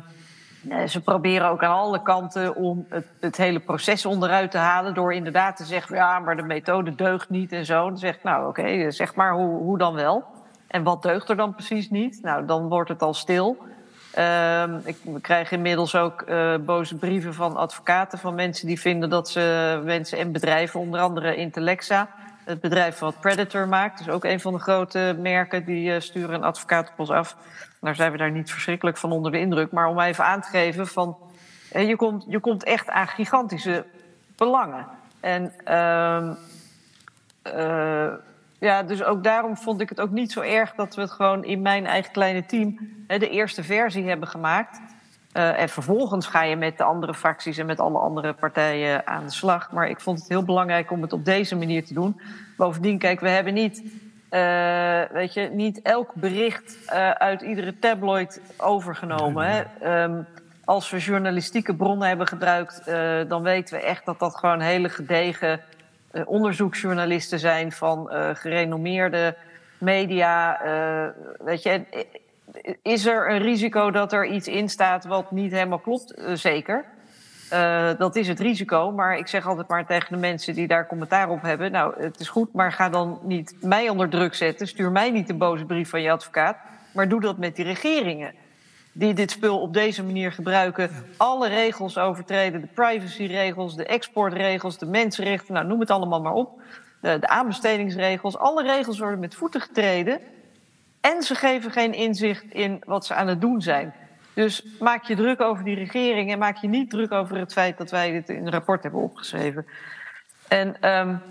ze proberen ook aan alle kanten om het, het, hele proces onderuit te halen. Door inderdaad te zeggen: ja, maar de methode deugt niet en zo. Dan zeg ik: nou, oké, okay, zeg maar hoe, hoe, dan wel? En wat deugt er dan precies niet? Nou, dan wordt het al stil. Uh, ik krijg inmiddels ook uh, boze brieven van advocaten van mensen die vinden dat ze mensen en bedrijven, onder andere Intellexa, het bedrijf wat Predator maakt, dus ook een van de grote merken, die sturen een advocaat op ons af. Daar zijn we daar niet verschrikkelijk van onder de indruk. Maar om even aan te geven van... Je komt, je komt echt aan gigantische belangen. En uh, ja, dus ook daarom vond ik het ook niet zo erg dat we het gewoon in mijn eigen kleine team de eerste versie hebben gemaakt. Uh, en vervolgens ga je met de andere fracties en met alle andere partijen aan de slag. Maar ik vond het heel belangrijk om het op deze manier te doen. Bovendien, kijk, we hebben niet, uh, weet je, niet elk bericht uh, uit iedere tabloid overgenomen. Hè? Um, als we journalistieke bronnen hebben gebruikt, dan weten we echt dat dat gewoon hele gedegen onderzoeksjournalisten zijn van gerenommeerde media. weet je, is er een risico dat er iets in staat wat niet helemaal klopt? Zeker. Uh, dat is het risico. Maar ik zeg altijd maar tegen de mensen die daar commentaar op hebben: Nou, het is goed, maar ga dan niet mij onder druk zetten. Stuur mij niet een boze brief van je advocaat. Maar doe dat met die regeringen. Die dit spul op deze manier gebruiken. Alle regels overtreden: de privacyregels, de exportregels, de mensenrechten. Nou, noem het allemaal maar op. De, de aanbestedingsregels. Alle regels worden met voeten getreden. En ze geven geen inzicht in wat ze aan het doen zijn. Dus maak je druk over die regering en maak je niet druk over het feit dat wij dit in een rapport hebben opgeschreven. En um,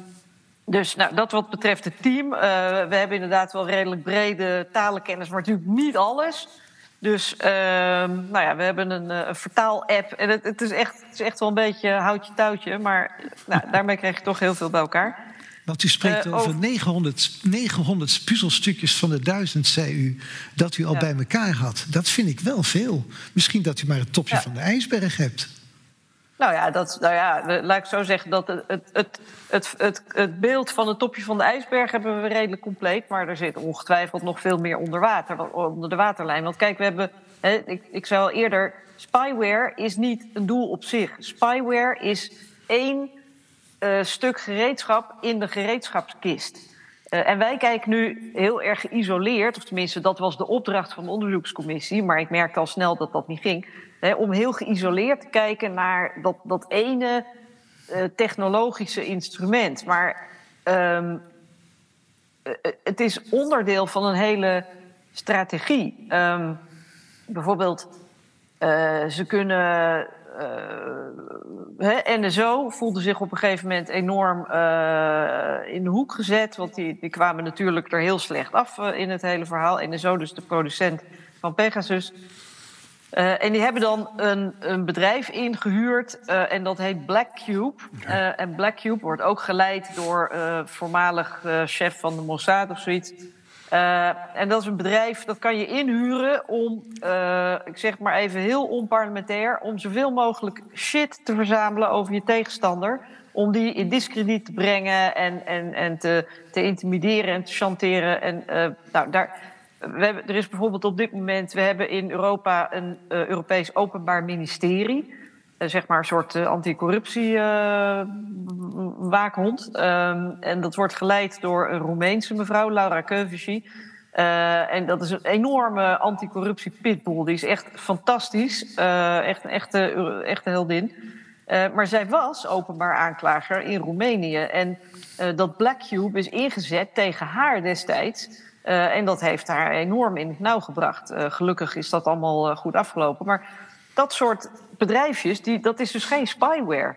dus nou, dat wat betreft het team. Uh, we hebben inderdaad wel redelijk brede talenkennis, maar natuurlijk niet alles. Dus uh, nou ja, we hebben een, eh, een vertaal-app. En het, het, is echt, het is echt wel een beetje houtje touwtje. Maar nou, daarmee krijg je toch heel veel bij elkaar. Want u spreekt uh, over 900, 900 puzzelstukjes van de duizend, zei u, dat u al ja. bij elkaar had. Dat vind ik wel veel. Misschien dat u maar het topje ja. van de ijsberg hebt. Nou ja, dat, nou ja, laat ik zo zeggen dat het, het, het, het, het, het beeld van het topje van de ijsberg hebben we redelijk compleet. Maar er zit ongetwijfeld nog veel meer onder water, onder de waterlijn. Want kijk, we hebben, hè, ik, ik zei al eerder, spyware is niet een doel op zich. Spyware is één uh, stuk gereedschap in de gereedschapskist. Uh, en wij kijken nu heel erg geïsoleerd, of tenminste, dat was de opdracht van de onderzoekscommissie, maar ik merkte al snel dat dat niet ging. Hè, om heel geïsoleerd te kijken naar dat, dat ene uh, technologische instrument. Maar um, het is onderdeel van een hele strategie. Um, bijvoorbeeld, ze kunnen uh, NSO voelde zich op een gegeven moment enorm uh, in de hoek gezet. Want die, die kwamen natuurlijk er heel slecht af uh, in het hele verhaal. NSO, dus de producent van Pegasus. en die hebben dan een, een bedrijf ingehuurd en dat heet Blackcube. en Blackcube wordt ook geleid door voormalig chef van de Mossad of zoiets. Uh, en dat is een bedrijf dat kan je inhuren om, uh, ik zeg maar even heel onparlementair, om zoveel mogelijk shit te verzamelen over je tegenstander. Om die in discrediet te brengen en, en, en te, te intimideren en te chanteren. En uh, nou, daar, we hebben, er is bijvoorbeeld op dit moment, we hebben in Europa een Europees Openbaar Ministerie. Zeg maar een soort anticorruptie-waakhond. Um, en dat wordt geleid door een Roemeense mevrouw, Laura Keuvici. En dat is een enorme anticorruptie pitbull. Die is echt fantastisch. Echt een echte, echte heldin. Maar zij was openbaar aanklager in Roemenië. En dat Blackcube is ingezet tegen haar destijds. en dat heeft haar enorm in het nauw gebracht. gelukkig is dat allemaal goed afgelopen. Maar dat soort bedrijfjes, die, dat is dus geen spyware.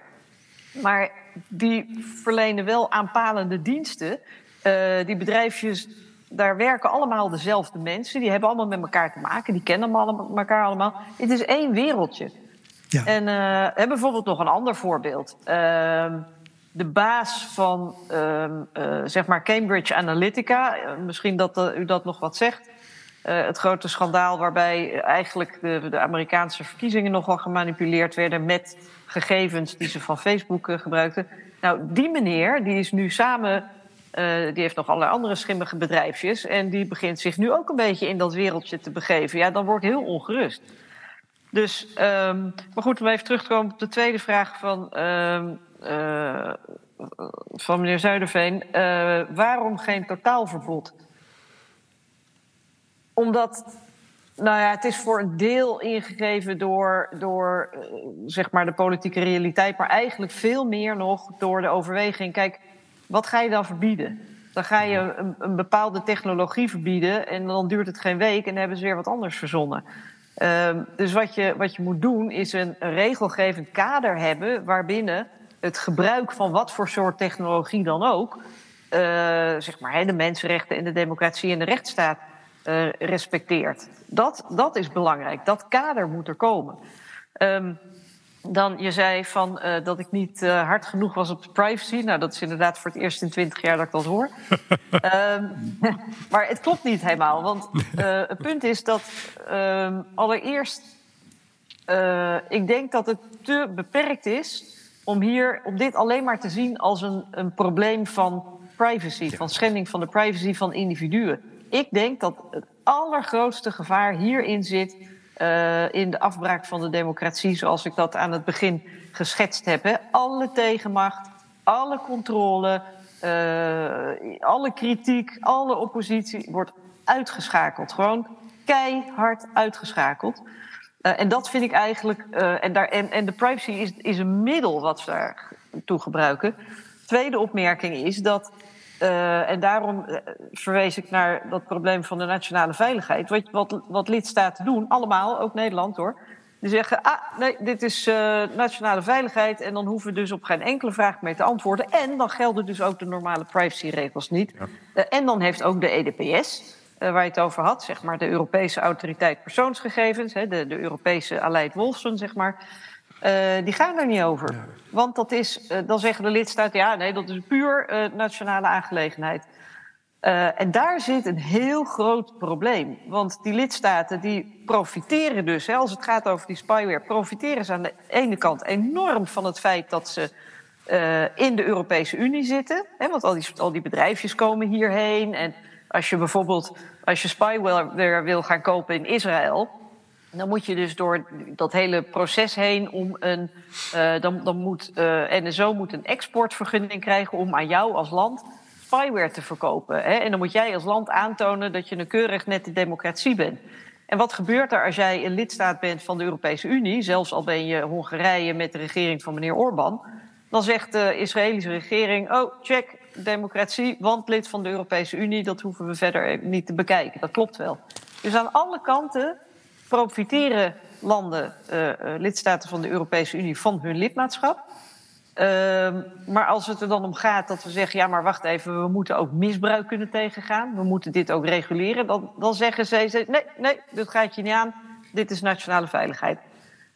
Maar die verlenen wel aanpalende diensten. die bedrijfjes daar werken allemaal dezelfde mensen. Die hebben allemaal met elkaar te maken. Die kennen elkaar allemaal. Het is één wereldje. Ja. En uh, hebben bijvoorbeeld nog een ander voorbeeld. Uh, de baas van uh, zeg maar Cambridge Analytica. Eh, misschien dat u dat nog wat zegt. Het grote schandaal waarbij eigenlijk de, de, Amerikaanse verkiezingen nogal gemanipuleerd werden met gegevens die ze van Facebook gebruikten. Nou, die meneer die is nu samen uh, die heeft nog allerlei andere schimmige bedrijfjes. En die begint zich nu ook een beetje in dat wereldje te begeven. Ja, dan word ik heel ongerust. Dus, um, maar goed, om even terug te komen op de tweede vraag van, uh, van meneer Zuiderveen. Waarom geen totaalverbod? Omdat, nou ja, het is voor een deel ingegeven door, door zeg maar de politieke realiteit, maar eigenlijk veel meer nog door de overweging. Kijk, wat ga je dan verbieden? Dan ga je een, een, bepaalde technologie verbieden en dan duurt het geen week en dan hebben ze weer wat anders verzonnen. Um, dus wat je, wat je moet doen is een, een regelgevend kader hebben waarbinnen het gebruik van wat voor soort technologie dan ook zeg maar, de mensenrechten en de democratie en de rechtsstaat respecteert. Dat, dat is belangrijk. Dat kader moet er komen. Ehm, dan, je zei van, uh, dat ik niet uh, hard genoeg was op privacy. Nou, dat is inderdaad voor het eerst in twintig jaar dat ik dat hoor. um, maar het klopt niet helemaal. Want uh, het punt is dat um, allereerst... ik denk dat het te beperkt is om hier om dit alleen maar te zien als een, een probleem van privacy, van schending van de privacy van individuen. Ik denk dat het allergrootste gevaar hierin zit uh, in de afbraak van de democratie, zoals ik dat aan het begin geschetst heb. Alle tegenmacht, alle controle, uh, alle kritiek, alle oppositie wordt uitgeschakeld. Gewoon keihard uitgeschakeld. Uh, en dat vind ik eigenlijk. en, daar, en, de privacy is, is een middel wat ze daar toe gebruiken. Tweede opmerking is dat uh, en daarom uh, verwees ik naar dat probleem van de nationale veiligheid. Wat, wat, wat lidstaten doen, allemaal, ook Nederland hoor. Die zeggen, ah, nee, dit is uh, nationale veiligheid... en dan hoeven we dus op geen enkele vraag meer te antwoorden. En dan gelden dus ook de normale privacyregels niet. Ja. en dan heeft ook de EDPS, waar je het over had... zeg maar de Europese Autoriteit Persoonsgegevens... Hè, de, de Europese Aleid Wolfson, zeg maar... Uh, die gaan er niet over. Want dat is, uh, dan zeggen de lidstaten, ja, nee, dat is puur uh, nationale aangelegenheid. en daar zit een heel groot probleem. Want die lidstaten die profiteren dus, hè, als het gaat over die spyware, profiteren ze aan de ene kant enorm van het feit dat ze in de Europese Unie zitten. Hè, want al die, al die bedrijfjes komen hierheen. En als je bijvoorbeeld, als je spyware wil gaan kopen in Israël dan moet je dus door dat hele proces heen om een. Uh, dan, dan moet uh, NSO moet een exportvergunning krijgen om aan jou als land spyware te verkopen. Hè? En dan moet jij als land aantonen dat je een keurig nette democratie bent. En wat gebeurt er als jij een lidstaat bent van de Europese Unie, zelfs al ben je Hongarije met de regering van meneer Orbán, dan zegt de Israëlische regering: Oh, check, democratie, want lid van de Europese Unie, dat hoeven we verder niet te bekijken. Dat klopt wel. Dus aan alle kanten profiteren landen, uh, lidstaten van de Europese Unie, van hun lidmaatschap. Uh, maar als het er dan om gaat dat we zeggen, ja, maar wacht even, we moeten ook misbruik kunnen tegengaan, we moeten dit ook reguleren, dan, dan zeggen ze, nee, nee, dat gaat je niet aan, dit is nationale veiligheid.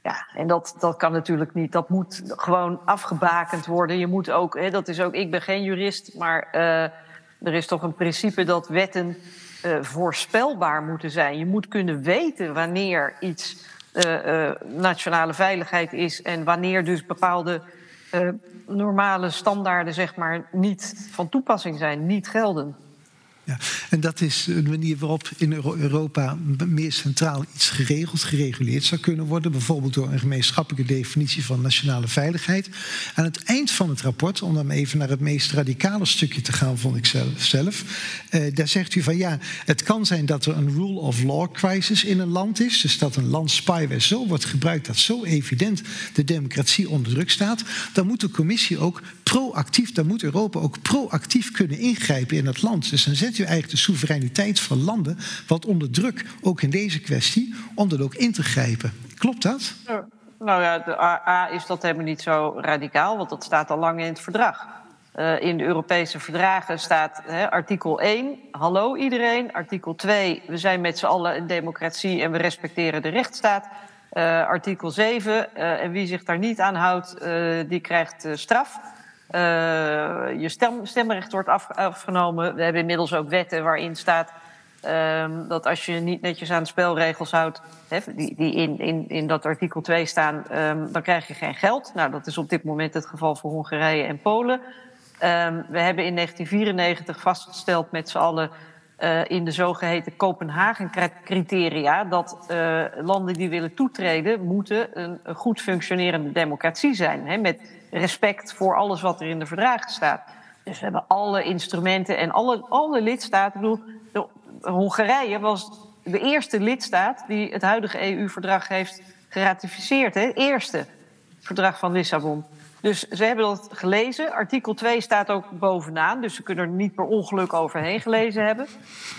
Ja, en dat, dat kan natuurlijk niet. Dat moet gewoon afgebakend worden. Je moet ook, hè, dat is ook, ik ben geen jurist, maar uh, er is toch een principe dat wetten uh, voorspelbaar moeten zijn. Je moet kunnen weten wanneer iets uh, nationale veiligheid is en wanneer dus bepaalde normale standaarden zeg maar, niet van toepassing zijn, niet gelden. Ja, en dat is een manier waarop in Europa meer centraal iets geregeld, gereguleerd zou kunnen worden. Bijvoorbeeld door een gemeenschappelijke definitie van nationale veiligheid. Aan het eind van het rapport, om dan even naar het meest radicale stukje te gaan, vond ik zelf. Eh, daar zegt u van ja, het kan zijn dat er een rule of law crisis in een land is. Dus dat een land spyware zo wordt gebruikt dat zo evident de democratie onder druk staat. Dan moet de commissie ook proactief, dan moet Europa ook proactief kunnen ingrijpen in het land. Dus dan zet u eigenlijk de soevereiniteit van landen wat onder druk, ook in deze kwestie, om dat ook in te grijpen. Klopt dat? Nou ja, de A is dat helemaal niet zo radicaal, want dat staat al lang in het verdrag. Uh, in de Europese verdragen staat artikel 1, hallo iedereen. Artikel 2, we zijn met z'n allen een democratie en we respecteren de rechtsstaat. Uh, artikel 7, uh, en wie zich daar niet aan houdt, die krijgt straf. Uh, je stem, stemrecht wordt af, afgenomen. We hebben inmiddels ook wetten waarin staat um, dat als je niet netjes aan de spelregels houdt, die, die in, in, in dat artikel 2 staan, um, dan krijg je geen geld. Nou, dat is op dit moment het geval voor Hongarije en Polen. Um, we hebben in 1994 vastgesteld met z'n allen uh, in de zogeheten Kopenhagen-criteria dat uh, landen die willen toetreden moeten een, goed functionerende democratie zijn. Hè, met respect voor alles wat er in de verdragen staat. Dus we hebben alle instrumenten en alle, alle lidstaten. Ik bedoel, Hongarije was de eerste lidstaat die het huidige EU-verdrag heeft geratificeerd. Hè? Het eerste verdrag van Lissabon. Dus ze hebben dat gelezen. Artikel 2 staat ook bovenaan, dus ze kunnen er niet per ongeluk overheen gelezen hebben.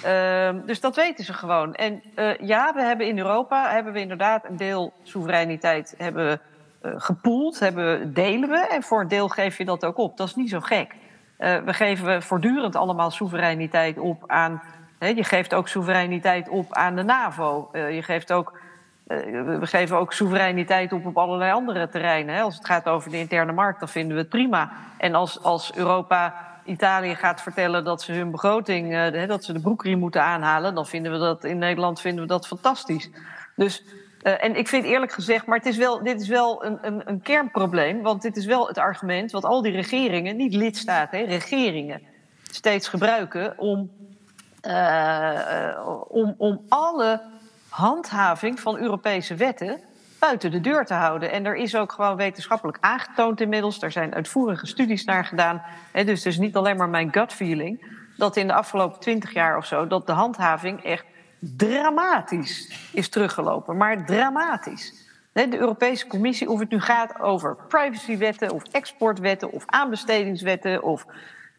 Uh, dus dat weten ze gewoon. En uh, ja, we hebben in Europa hebben we inderdaad een deel soevereiniteit hebben uh, gepoeld, hebben, delen we. En voor een deel geef je dat ook op. Dat is niet zo gek. we geven voortdurend allemaal soevereiniteit op aan. je geeft ook soevereiniteit op aan de NAVO. je geeft ook we geven ook soevereiniteit op op allerlei andere terreinen. Als het gaat over de interne markt, dan vinden we het prima. En als, als Europa Italië gaat vertellen dat ze hun begroting, uh, dat ze de broekriem moeten aanhalen, dan vinden we dat in Nederland vinden we dat fantastisch. Dus, uh, en ik vind eerlijk gezegd, maar het is wel, dit is wel een, een, een kernprobleem, want dit is wel het argument wat al die regeringen, niet lidstaten, regeringen, steeds gebruiken om, om, om alle handhaving van Europese wetten buiten de deur te houden. En er is ook gewoon wetenschappelijk aangetoond inmiddels. Er zijn uitvoerige studies naar gedaan. Dus dus niet alleen maar mijn gut feeling. Dat in de afgelopen twintig jaar of zo... dat de handhaving echt dramatisch is teruggelopen. Maar dramatisch. De Europese Commissie, of het nu gaat over privacywetten... of exportwetten of aanbestedingswetten... of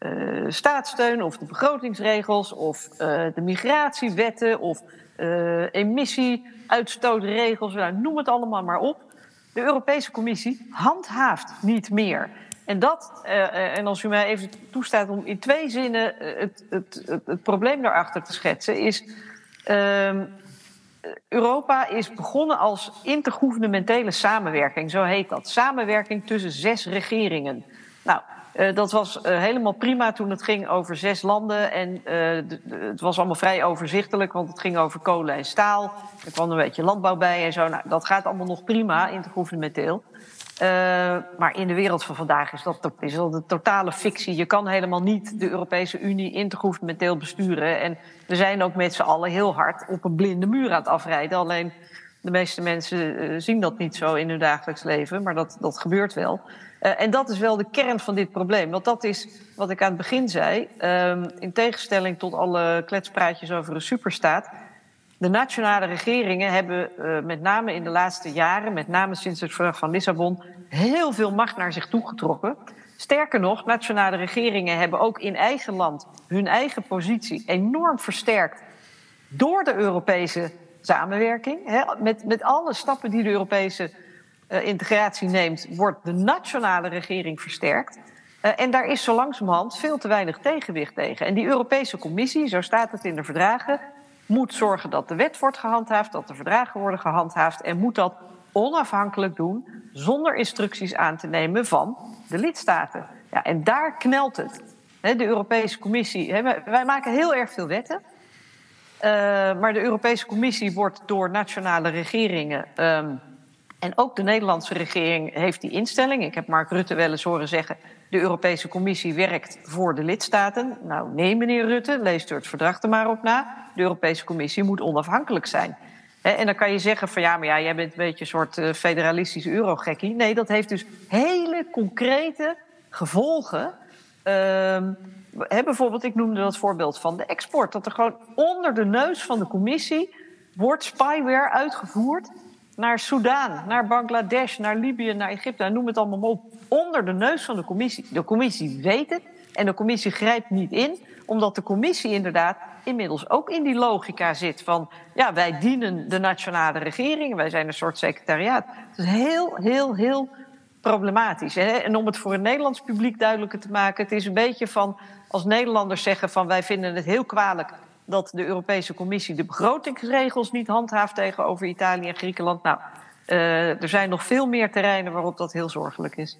uh, staatssteun of de begrotingsregels... of uh, de migratiewetten of uh, emissieuitstootregels, nou, noem het allemaal maar op. De Europese Commissie handhaaft niet meer. En dat, uh, en als u mij even toestaat om in twee zinnen het, het, het, probleem daarachter te schetsen, is. Uh, Europa is begonnen als intergouvernementele samenwerking, zo heet dat. Samenwerking tussen zes regeringen. Nou, uh, dat was uh, helemaal prima toen het ging over zes landen. En uh, het was allemaal vrij overzichtelijk, want het ging over kolen en staal. Er kwam een beetje landbouw bij en zo. Nou, dat gaat allemaal nog prima, intergouvernementeel. maar in de wereld van vandaag is dat, is dat een totale fictie. Je kan helemaal niet de Europese Unie intergouvernementeel besturen. En we zijn ook met z'n allen heel hard op een blinde muur aan het afrijden. Alleen de meeste mensen zien dat niet zo in hun dagelijks leven, maar dat, dat gebeurt wel. Uh, en dat is wel de kern van dit probleem. Want dat is wat ik aan het begin zei. Um, in tegenstelling tot alle kletspraatjes over een superstaat. De nationale regeringen hebben uh, met name in de laatste jaren, met name sinds het verdrag van Lissabon, heel veel macht naar zich toegetrokken. Sterker nog, nationale regeringen hebben ook in eigen land hun eigen positie enorm versterkt door de Europese samenwerking. Hè, met, met alle stappen die de Europese integratie neemt, wordt de nationale regering versterkt. Uh, en daar is zo langzamerhand veel te weinig tegenwicht tegen. En die Europese Commissie, zo staat het in de verdragen, moet zorgen dat de wet wordt gehandhaafd, dat de verdragen worden gehandhaafd en moet dat onafhankelijk doen, zonder instructies aan te nemen van de lidstaten. Ja, en daar knelt het. de Europese Commissie, wij maken heel erg veel wetten. Uh, maar de Europese Commissie wordt door nationale regeringen um, en ook de Nederlandse regering heeft die instelling. Ik heb Mark Rutte wel eens horen zeggen... de Europese Commissie werkt voor de lidstaten. Nou, nee, meneer Rutte, leest u het verdrag er maar op na. De Europese Commissie moet onafhankelijk zijn. En dan kan je zeggen van ja, maar ja, jij bent een beetje een soort uh, federalistische eurogekkie. Nee, dat heeft dus hele concrete gevolgen. Uh, bijvoorbeeld, ik noemde dat voorbeeld van de export. Dat er gewoon onder de neus van de commissie wordt spyware uitgevoerd naar Soudaan, naar Bangladesh, naar Libië, naar Egypte, noem het allemaal op, onder de neus van de commissie. De commissie weet het en de commissie grijpt niet in, omdat de commissie inderdaad inmiddels ook in die logica zit van, ja, wij dienen de nationale regering, wij zijn een soort secretariaat. Het is heel, heel, heel problematisch. En om het voor het Nederlands publiek duidelijker te maken, het is een beetje van als Nederlanders zeggen van wij vinden het heel kwalijk dat de Europese Commissie de begrotingsregels niet handhaaft tegenover Italië en Griekenland. Nou, uh, er zijn nog veel meer terreinen waarop dat heel zorgelijk is.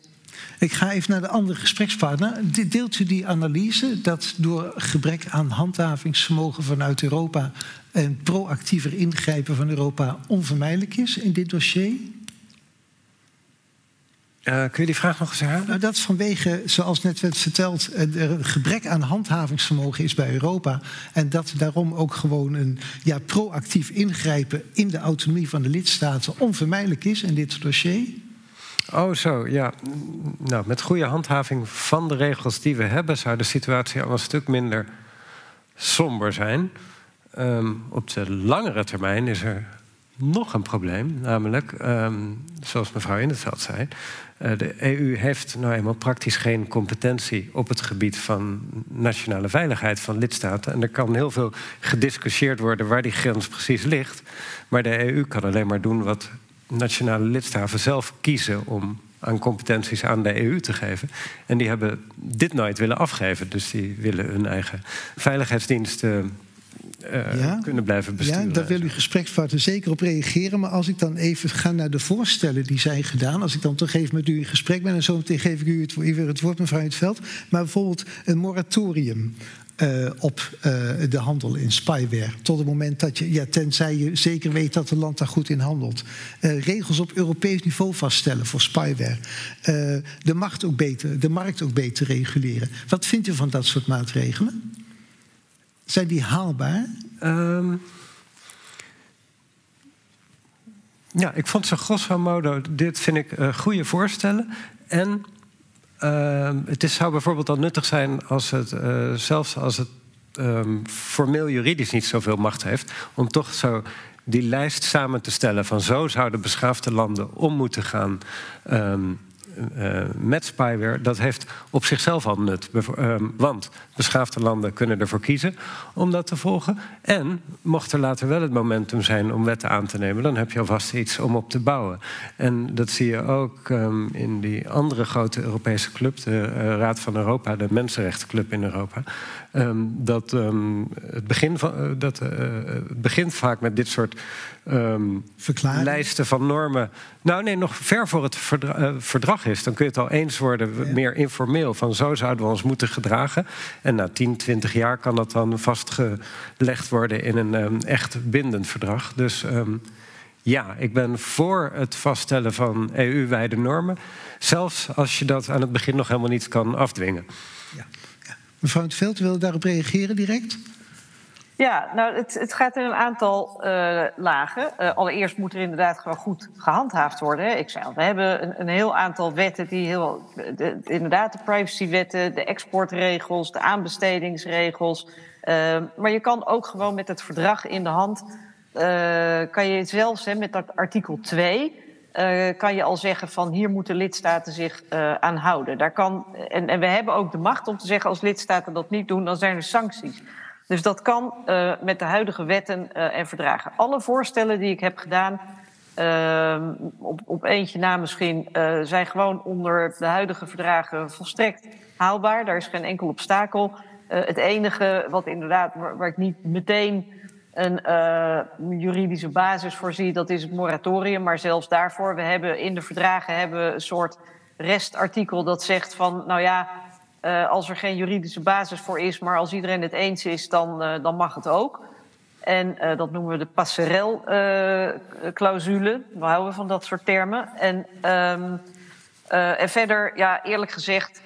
Ik ga even naar de andere gesprekspartner. Deelt u die analyse dat door gebrek aan handhavingsvermogen vanuit Europa een proactiever ingrijpen van Europa onvermijdelijk is in dit dossier? Uh, kun je die vraag nog eens herhalen? Nou, dat vanwege, zoals net werd verteld, er een gebrek aan handhavingsvermogen is bij Europa. En dat daarom ook gewoon een ja, proactief ingrijpen in de autonomie van de lidstaten onvermijdelijk is in dit dossier. Oh, zo, ja. Nou, met goede handhaving van de regels die we hebben, zou de situatie al een stuk minder somber zijn. Um, op de langere termijn is er nog een probleem, namelijk, um, zoals mevrouw In het Veld zei, de EU heeft nou eenmaal praktisch geen competentie op het gebied van nationale veiligheid van lidstaten. En er kan heel veel gediscussieerd worden waar die grens precies ligt. Maar de EU kan alleen maar doen wat nationale lidstaten zelf kiezen om aan competenties aan de EU te geven. En die hebben dit nooit willen afgeven. Dus die willen hun eigen veiligheidsdiensten uh, kunnen blijven besturen. Ja, daar wil u gesprekspartner zeker op reageren. Maar als ik dan even ga naar de voorstellen die zijn gedaan. Als ik dan toch even met u in gesprek ben. En zo meteen geef ik u het, weer het woord, mevrouw het veld. Maar bijvoorbeeld een moratorium. Uh, op uh, de handel in spyware. Tot het moment dat je, ja, tenzij je zeker weet dat het land daar goed in handelt. Uh, regels op Europees niveau vaststellen voor spyware. de, macht ook beter, de markt ook beter reguleren. Wat vindt u van dat soort maatregelen? Zijn die haalbaar? Um, ja, ik vond ze grosso modo, dit vind ik uh, goede voorstellen. En uh, het is, zou bijvoorbeeld al nuttig zijn als het, uh, zelfs als het um, formeel juridisch niet zoveel macht heeft, om toch zo die lijst samen te stellen van zo zouden beschaafde landen om moeten gaan. Met spyware, dat heeft op zichzelf al nut. Uh, want beschaafde landen kunnen ervoor kiezen om dat te volgen. En mocht er later wel het momentum zijn om wetten aan te nemen, dan heb je alvast iets om op te bouwen. En dat zie je ook um, in die andere grote Europese club, de uh, Raad van Europa, de Mensenrechtenclub in Europa. Um, dat, um, het, begin van, uh, dat uh, het begint vaak met dit soort um, lijsten van normen. Nou nee, nog ver voor het verdra uh, verdrag is. Dan kun je het al eens worden, ja. meer informeel. Van zo zouden we ons moeten gedragen. En na 10, 20 jaar kan dat dan vastgelegd worden in een echt bindend verdrag. Dus ja, ik ben voor het vaststellen van EU-wijde normen. Zelfs als je dat aan het begin nog helemaal niet kan afdwingen. Mevrouw het Veld, wil daarop reageren direct? Ja, nou, het, het gaat in een aantal uh, lagen. Uh, allereerst moet er inderdaad gewoon goed gehandhaafd worden. Ik zei al, we hebben een, een heel aantal wetten die heel. De, inderdaad, de privacywetten, de exportregels, de aanbestedingsregels. Uh, maar je kan ook gewoon met het verdrag in de hand. kan je zelfs hè, met dat artikel 2. Kan je al zeggen van hier moeten lidstaten zich aan houden. Daar kan, en, en we hebben ook de macht om te zeggen als lidstaten dat niet doen, dan zijn er sancties. Dus dat kan uh, met de huidige wetten uh, en verdragen. Alle voorstellen die ik heb gedaan, uh, op, op eentje na misschien, zijn gewoon onder de huidige verdragen volstrekt haalbaar. Daar is geen enkel obstakel. het enige wat inderdaad, waar ik niet meteen een juridische basis voor zie, dat is het moratorium. Maar zelfs daarvoor, we hebben in de verdragen hebben een soort restartikel dat zegt van, nou ja, uh, als er geen juridische basis voor is, maar als iedereen het eens is, dan, uh, dan mag het ook. En dat noemen we de passerel-clausule. we houden van dat soort termen. En, um, en verder, ja, eerlijk gezegd,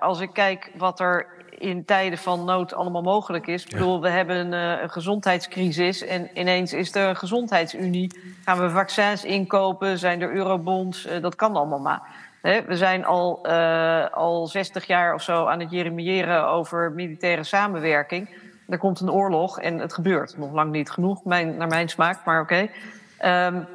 als ik kijk wat er in tijden van nood allemaal mogelijk is. Ik bedoel, we hebben een, een, gezondheidscrisis en ineens is er een gezondheidsunie. Gaan we vaccins inkopen? Zijn er eurobonds? dat kan allemaal maar we zijn al, uh, al 60 jaar of zo aan het jeremiëren over militaire samenwerking. Er komt een oorlog en het gebeurt. Nog lang niet genoeg, mijn, naar mijn smaak, maar oké. Okay. Um,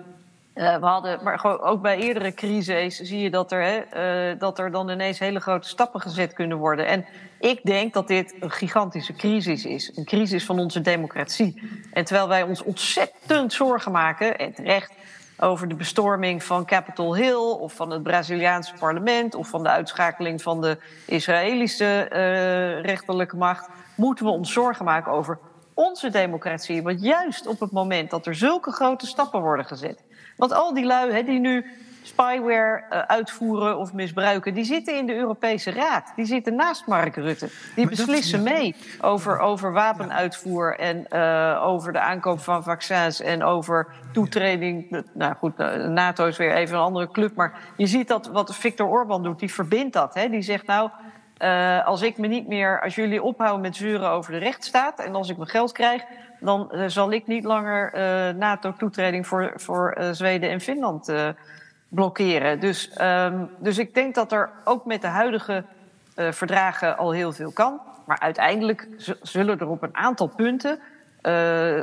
uh, we hadden, maar ook bij eerdere crises zie je dat er, hè, uh, dat er dan ineens hele grote stappen gezet kunnen worden. En ik denk dat dit een gigantische crisis is. Een crisis van onze democratie. En terwijl wij ons ontzettend zorgen maken, en terecht, over de bestorming van Capitol Hill of van het Braziliaanse parlement of van de uitschakeling van de Israëlische uh, rechterlijke macht, moeten we ons zorgen maken over onze democratie. Want juist op het moment dat er zulke grote stappen worden gezet. Want al die lui hè, die nu spyware uh, uitvoeren of misbruiken, die zitten in de Europese Raad. Die zitten naast Mark Rutte. Die maar beslissen dat, mee over, over wapenuitvoer en uh, over de aankoop van vaccins en over toetreding. Nou goed, NATO is weer even een andere club. Maar je ziet dat wat Viktor Orban doet, die verbindt dat. Hè? Die zegt nou. Uh, als ik me niet meer, als jullie ophouden met zeuren over de rechtsstaat en als ik mijn geld krijg, dan uh, zal ik niet langer uh, NATO-toetreding voor, voor Zweden en Finland blokkeren. Dus, um, dus ik denk dat er ook met de huidige verdragen al heel veel kan. Maar uiteindelijk zullen er op een aantal punten.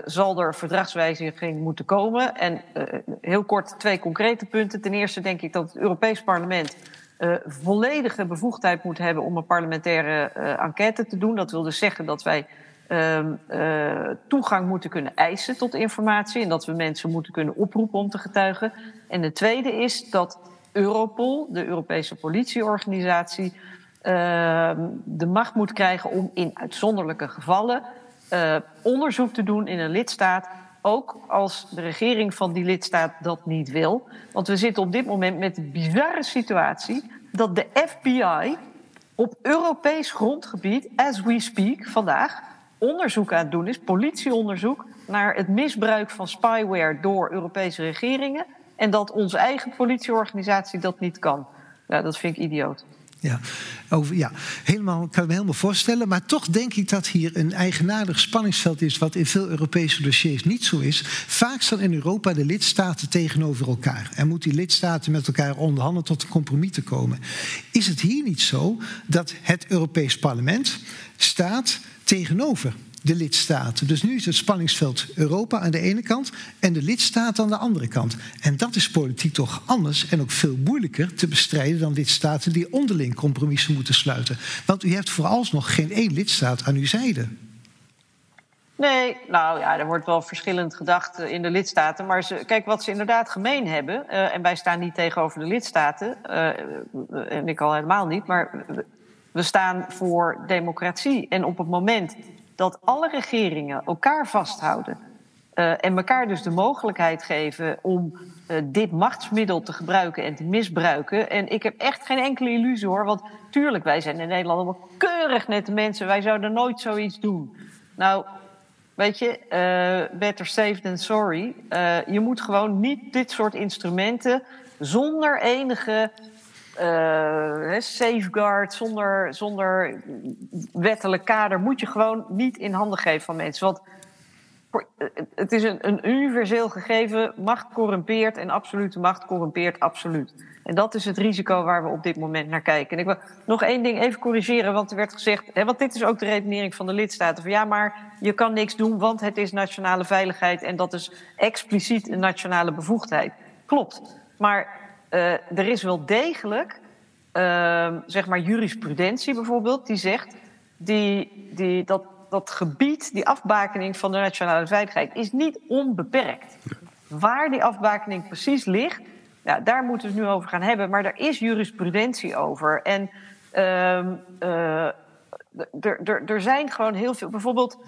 Zal er verdragswijziging moeten komen. En heel kort twee concrete punten. Ten eerste denk ik dat het Europees Parlement uh, volledige bevoegdheid moet hebben om een parlementaire uh, enquête te doen. Dat wil dus zeggen dat wij uh, toegang moeten kunnen eisen tot informatie en dat we mensen moeten kunnen oproepen om te getuigen. En de tweede is dat Europol, de Europese politieorganisatie, ehm, de macht moet krijgen om in uitzonderlijke gevallen onderzoek te doen in een lidstaat. Ook als de regering van die lidstaat dat niet wil. Want we zitten op dit moment met de bizarre situatie dat de FBI op Europees grondgebied, as we speak, vandaag onderzoek aan het doen is, politieonderzoek naar het misbruik van spyware door Europese regeringen. En dat onze eigen politieorganisatie dat niet kan. Nou, dat vind ik idioot. Ja, over, ja helemaal, kan ik me helemaal voorstellen. Maar toch denk ik dat hier een eigenaardig spanningsveld is... wat in veel Europese dossiers niet zo is. Vaak staan in Europa de lidstaten tegenover elkaar. En moeten die lidstaten met elkaar onderhandelen tot een compromis te komen. Is het hier niet zo dat het Europees Parlement staat tegenover de lidstaten. Dus nu is het spanningsveld Europa aan de ene kant en de lidstaten aan de andere kant. En dat is politiek toch anders en ook veel moeilijker te bestrijden dan lidstaten die onderling compromissen moeten sluiten. Want u hebt vooralsnog geen één lidstaat aan uw zijde. Nee, nou ja, er wordt wel verschillend gedacht in de lidstaten. Maar kijk, wat ze inderdaad gemeen hebben. Uh, en wij staan niet tegenover de lidstaten. Uh, en ik al helemaal niet. Maar we staan voor democratie. En op het moment dat alle regeringen elkaar vasthouden. Uh, en elkaar dus de mogelijkheid geven om uh, dit machtsmiddel te gebruiken en te misbruiken. En ik heb echt geen enkele illusie hoor. Want tuurlijk, wij zijn in Nederland allemaal keurig nette mensen. Wij zouden nooit zoiets doen. Nou, weet je, uh, better safe than sorry. je moet gewoon niet dit soort instrumenten zonder enige uh, safeguard, zonder, zonder wettelijk kader, moet je gewoon niet in handen geven van mensen. Want het is een, een universeel gegeven, macht corrumpeert en absolute macht corrumpeert absoluut. En dat is het risico waar we op dit moment naar kijken. En ik wil nog één ding even corrigeren, want er werd gezegd, hè, want dit is ook de redenering van de lidstaten, van ja, maar je kan niks doen, want het is nationale veiligheid en dat is expliciet een nationale bevoegdheid. Klopt. Maar uh, er is wel degelijk, uh, zeg maar, jurisprudentie bijvoorbeeld, die zegt die, die, dat dat gebied, die afbakening van de nationale veiligheid, is niet onbeperkt. Waar die afbakening precies ligt, ja, daar moeten we het nu over gaan hebben. Maar er is jurisprudentie over. En uh, er zijn gewoon heel veel. Bijvoorbeeld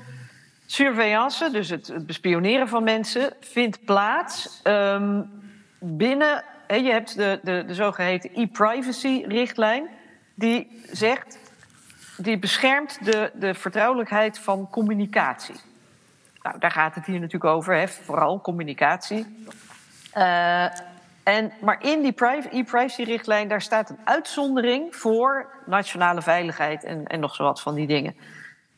surveillance, dus het, het bespioneren van mensen, vindt plaats um, binnen je hebt de, de, de zogeheten e-privacy-richtlijn, die zegt, die beschermt de, de vertrouwelijkheid van communicatie. Nou, daar gaat het hier natuurlijk over, hè, vooral communicatie. Uh, en, maar in die e-privacy-richtlijn, daar staat een uitzondering voor nationale veiligheid en, en nog zo wat van die dingen.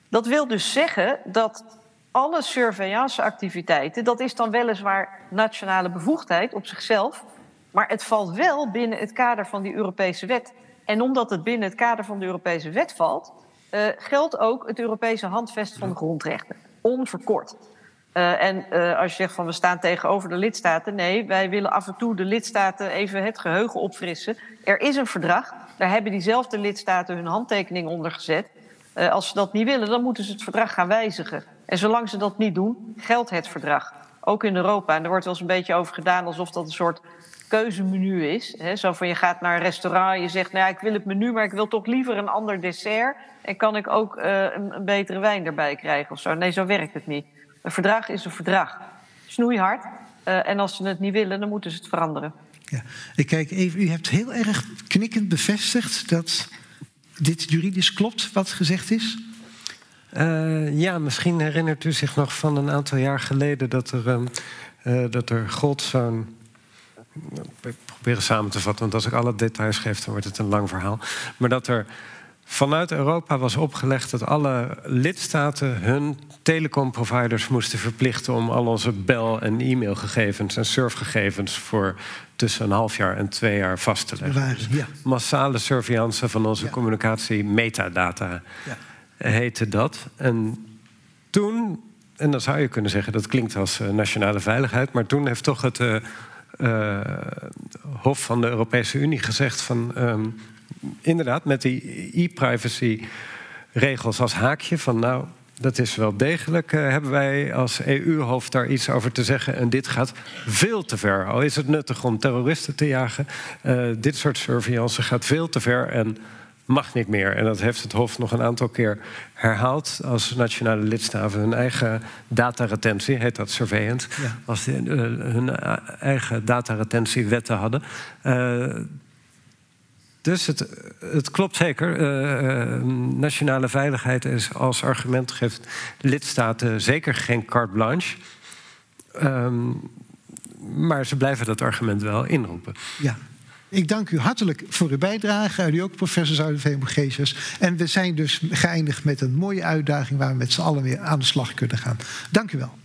Dat wil dus zeggen dat alle surveillanceactiviteiten, dat is dan weliswaar nationale bevoegdheid op zichzelf, maar het valt wel binnen het kader van die Europese wet. En omdat het binnen het kader van de Europese wet valt, uh, geldt ook het Europese handvest van de grondrechten. Onverkort. Uh, en uh, als je zegt van we staan tegenover de lidstaten, nee, wij willen af en toe de lidstaten even het geheugen opfrissen. Er is een verdrag, daar hebben diezelfde lidstaten hun handtekening onder gezet. Uh, als ze dat niet willen, dan moeten ze het verdrag gaan wijzigen. En zolang ze dat niet doen, geldt het verdrag. Ook in Europa. En er wordt wel eens een beetje over gedaan alsof dat een soort keuzemenu is. Hè? Zo van je gaat naar een restaurant, je zegt, nou ja, ik wil het menu, maar ik wil toch liever een ander dessert. En kan ik ook uh, een, een, betere wijn erbij krijgen of zo? Nee, zo werkt het niet. Een verdrag is een verdrag. Snoeihard. Uh, en als ze het niet willen, dan moeten ze het veranderen. Ja, ik kijk even, u hebt heel erg knikkend bevestigd dat dit juridisch klopt wat gezegd is. Uh, ja, misschien herinnert u zich nog van een aantal jaar geleden dat er, um, dat er gold het samen te vatten, want als ik alle details geef, dan wordt het een lang verhaal. Maar dat er vanuit Europa was opgelegd dat alle lidstaten hun telecomproviders moesten verplichten om al onze bel- en e-mailgegevens en surfgegevens voor tussen een half jaar en twee jaar vast te leggen. Dus ja. Massale surveillance van onze ja. communicatie, metadata ja. heette dat. En toen, en dan zou je kunnen zeggen dat klinkt als uh, nationale veiligheid, maar toen heeft toch het. Uh, uh, Hof van de Europese Unie gezegd van um, inderdaad met die e-privacy regels als haakje van nou dat is wel degelijk. Uh, hebben wij als EU-hoofd daar iets over te zeggen? En dit gaat veel te ver. Al is het nuttig om terroristen te jagen. Uh, dit soort surveillance gaat veel te ver en mag niet meer. En dat heeft het Hof nog een aantal keer herhaald. Als nationale lidstaten hun eigen dataretentie, heet dat surveillance, ja. als die, uh, hun eigen dataretentiewetten hadden. Dus het, het klopt zeker. Uh, nationale veiligheid is als argument geeft lidstaten zeker geen carte blanche. Um, maar ze blijven dat argument wel inroepen. Ja. Ik dank u hartelijk voor uw bijdrage. U ook, professor Zuiderveen En we zijn dus geëindigd met een mooie uitdaging waar we met z'n allen weer aan de slag kunnen gaan. Dank u wel.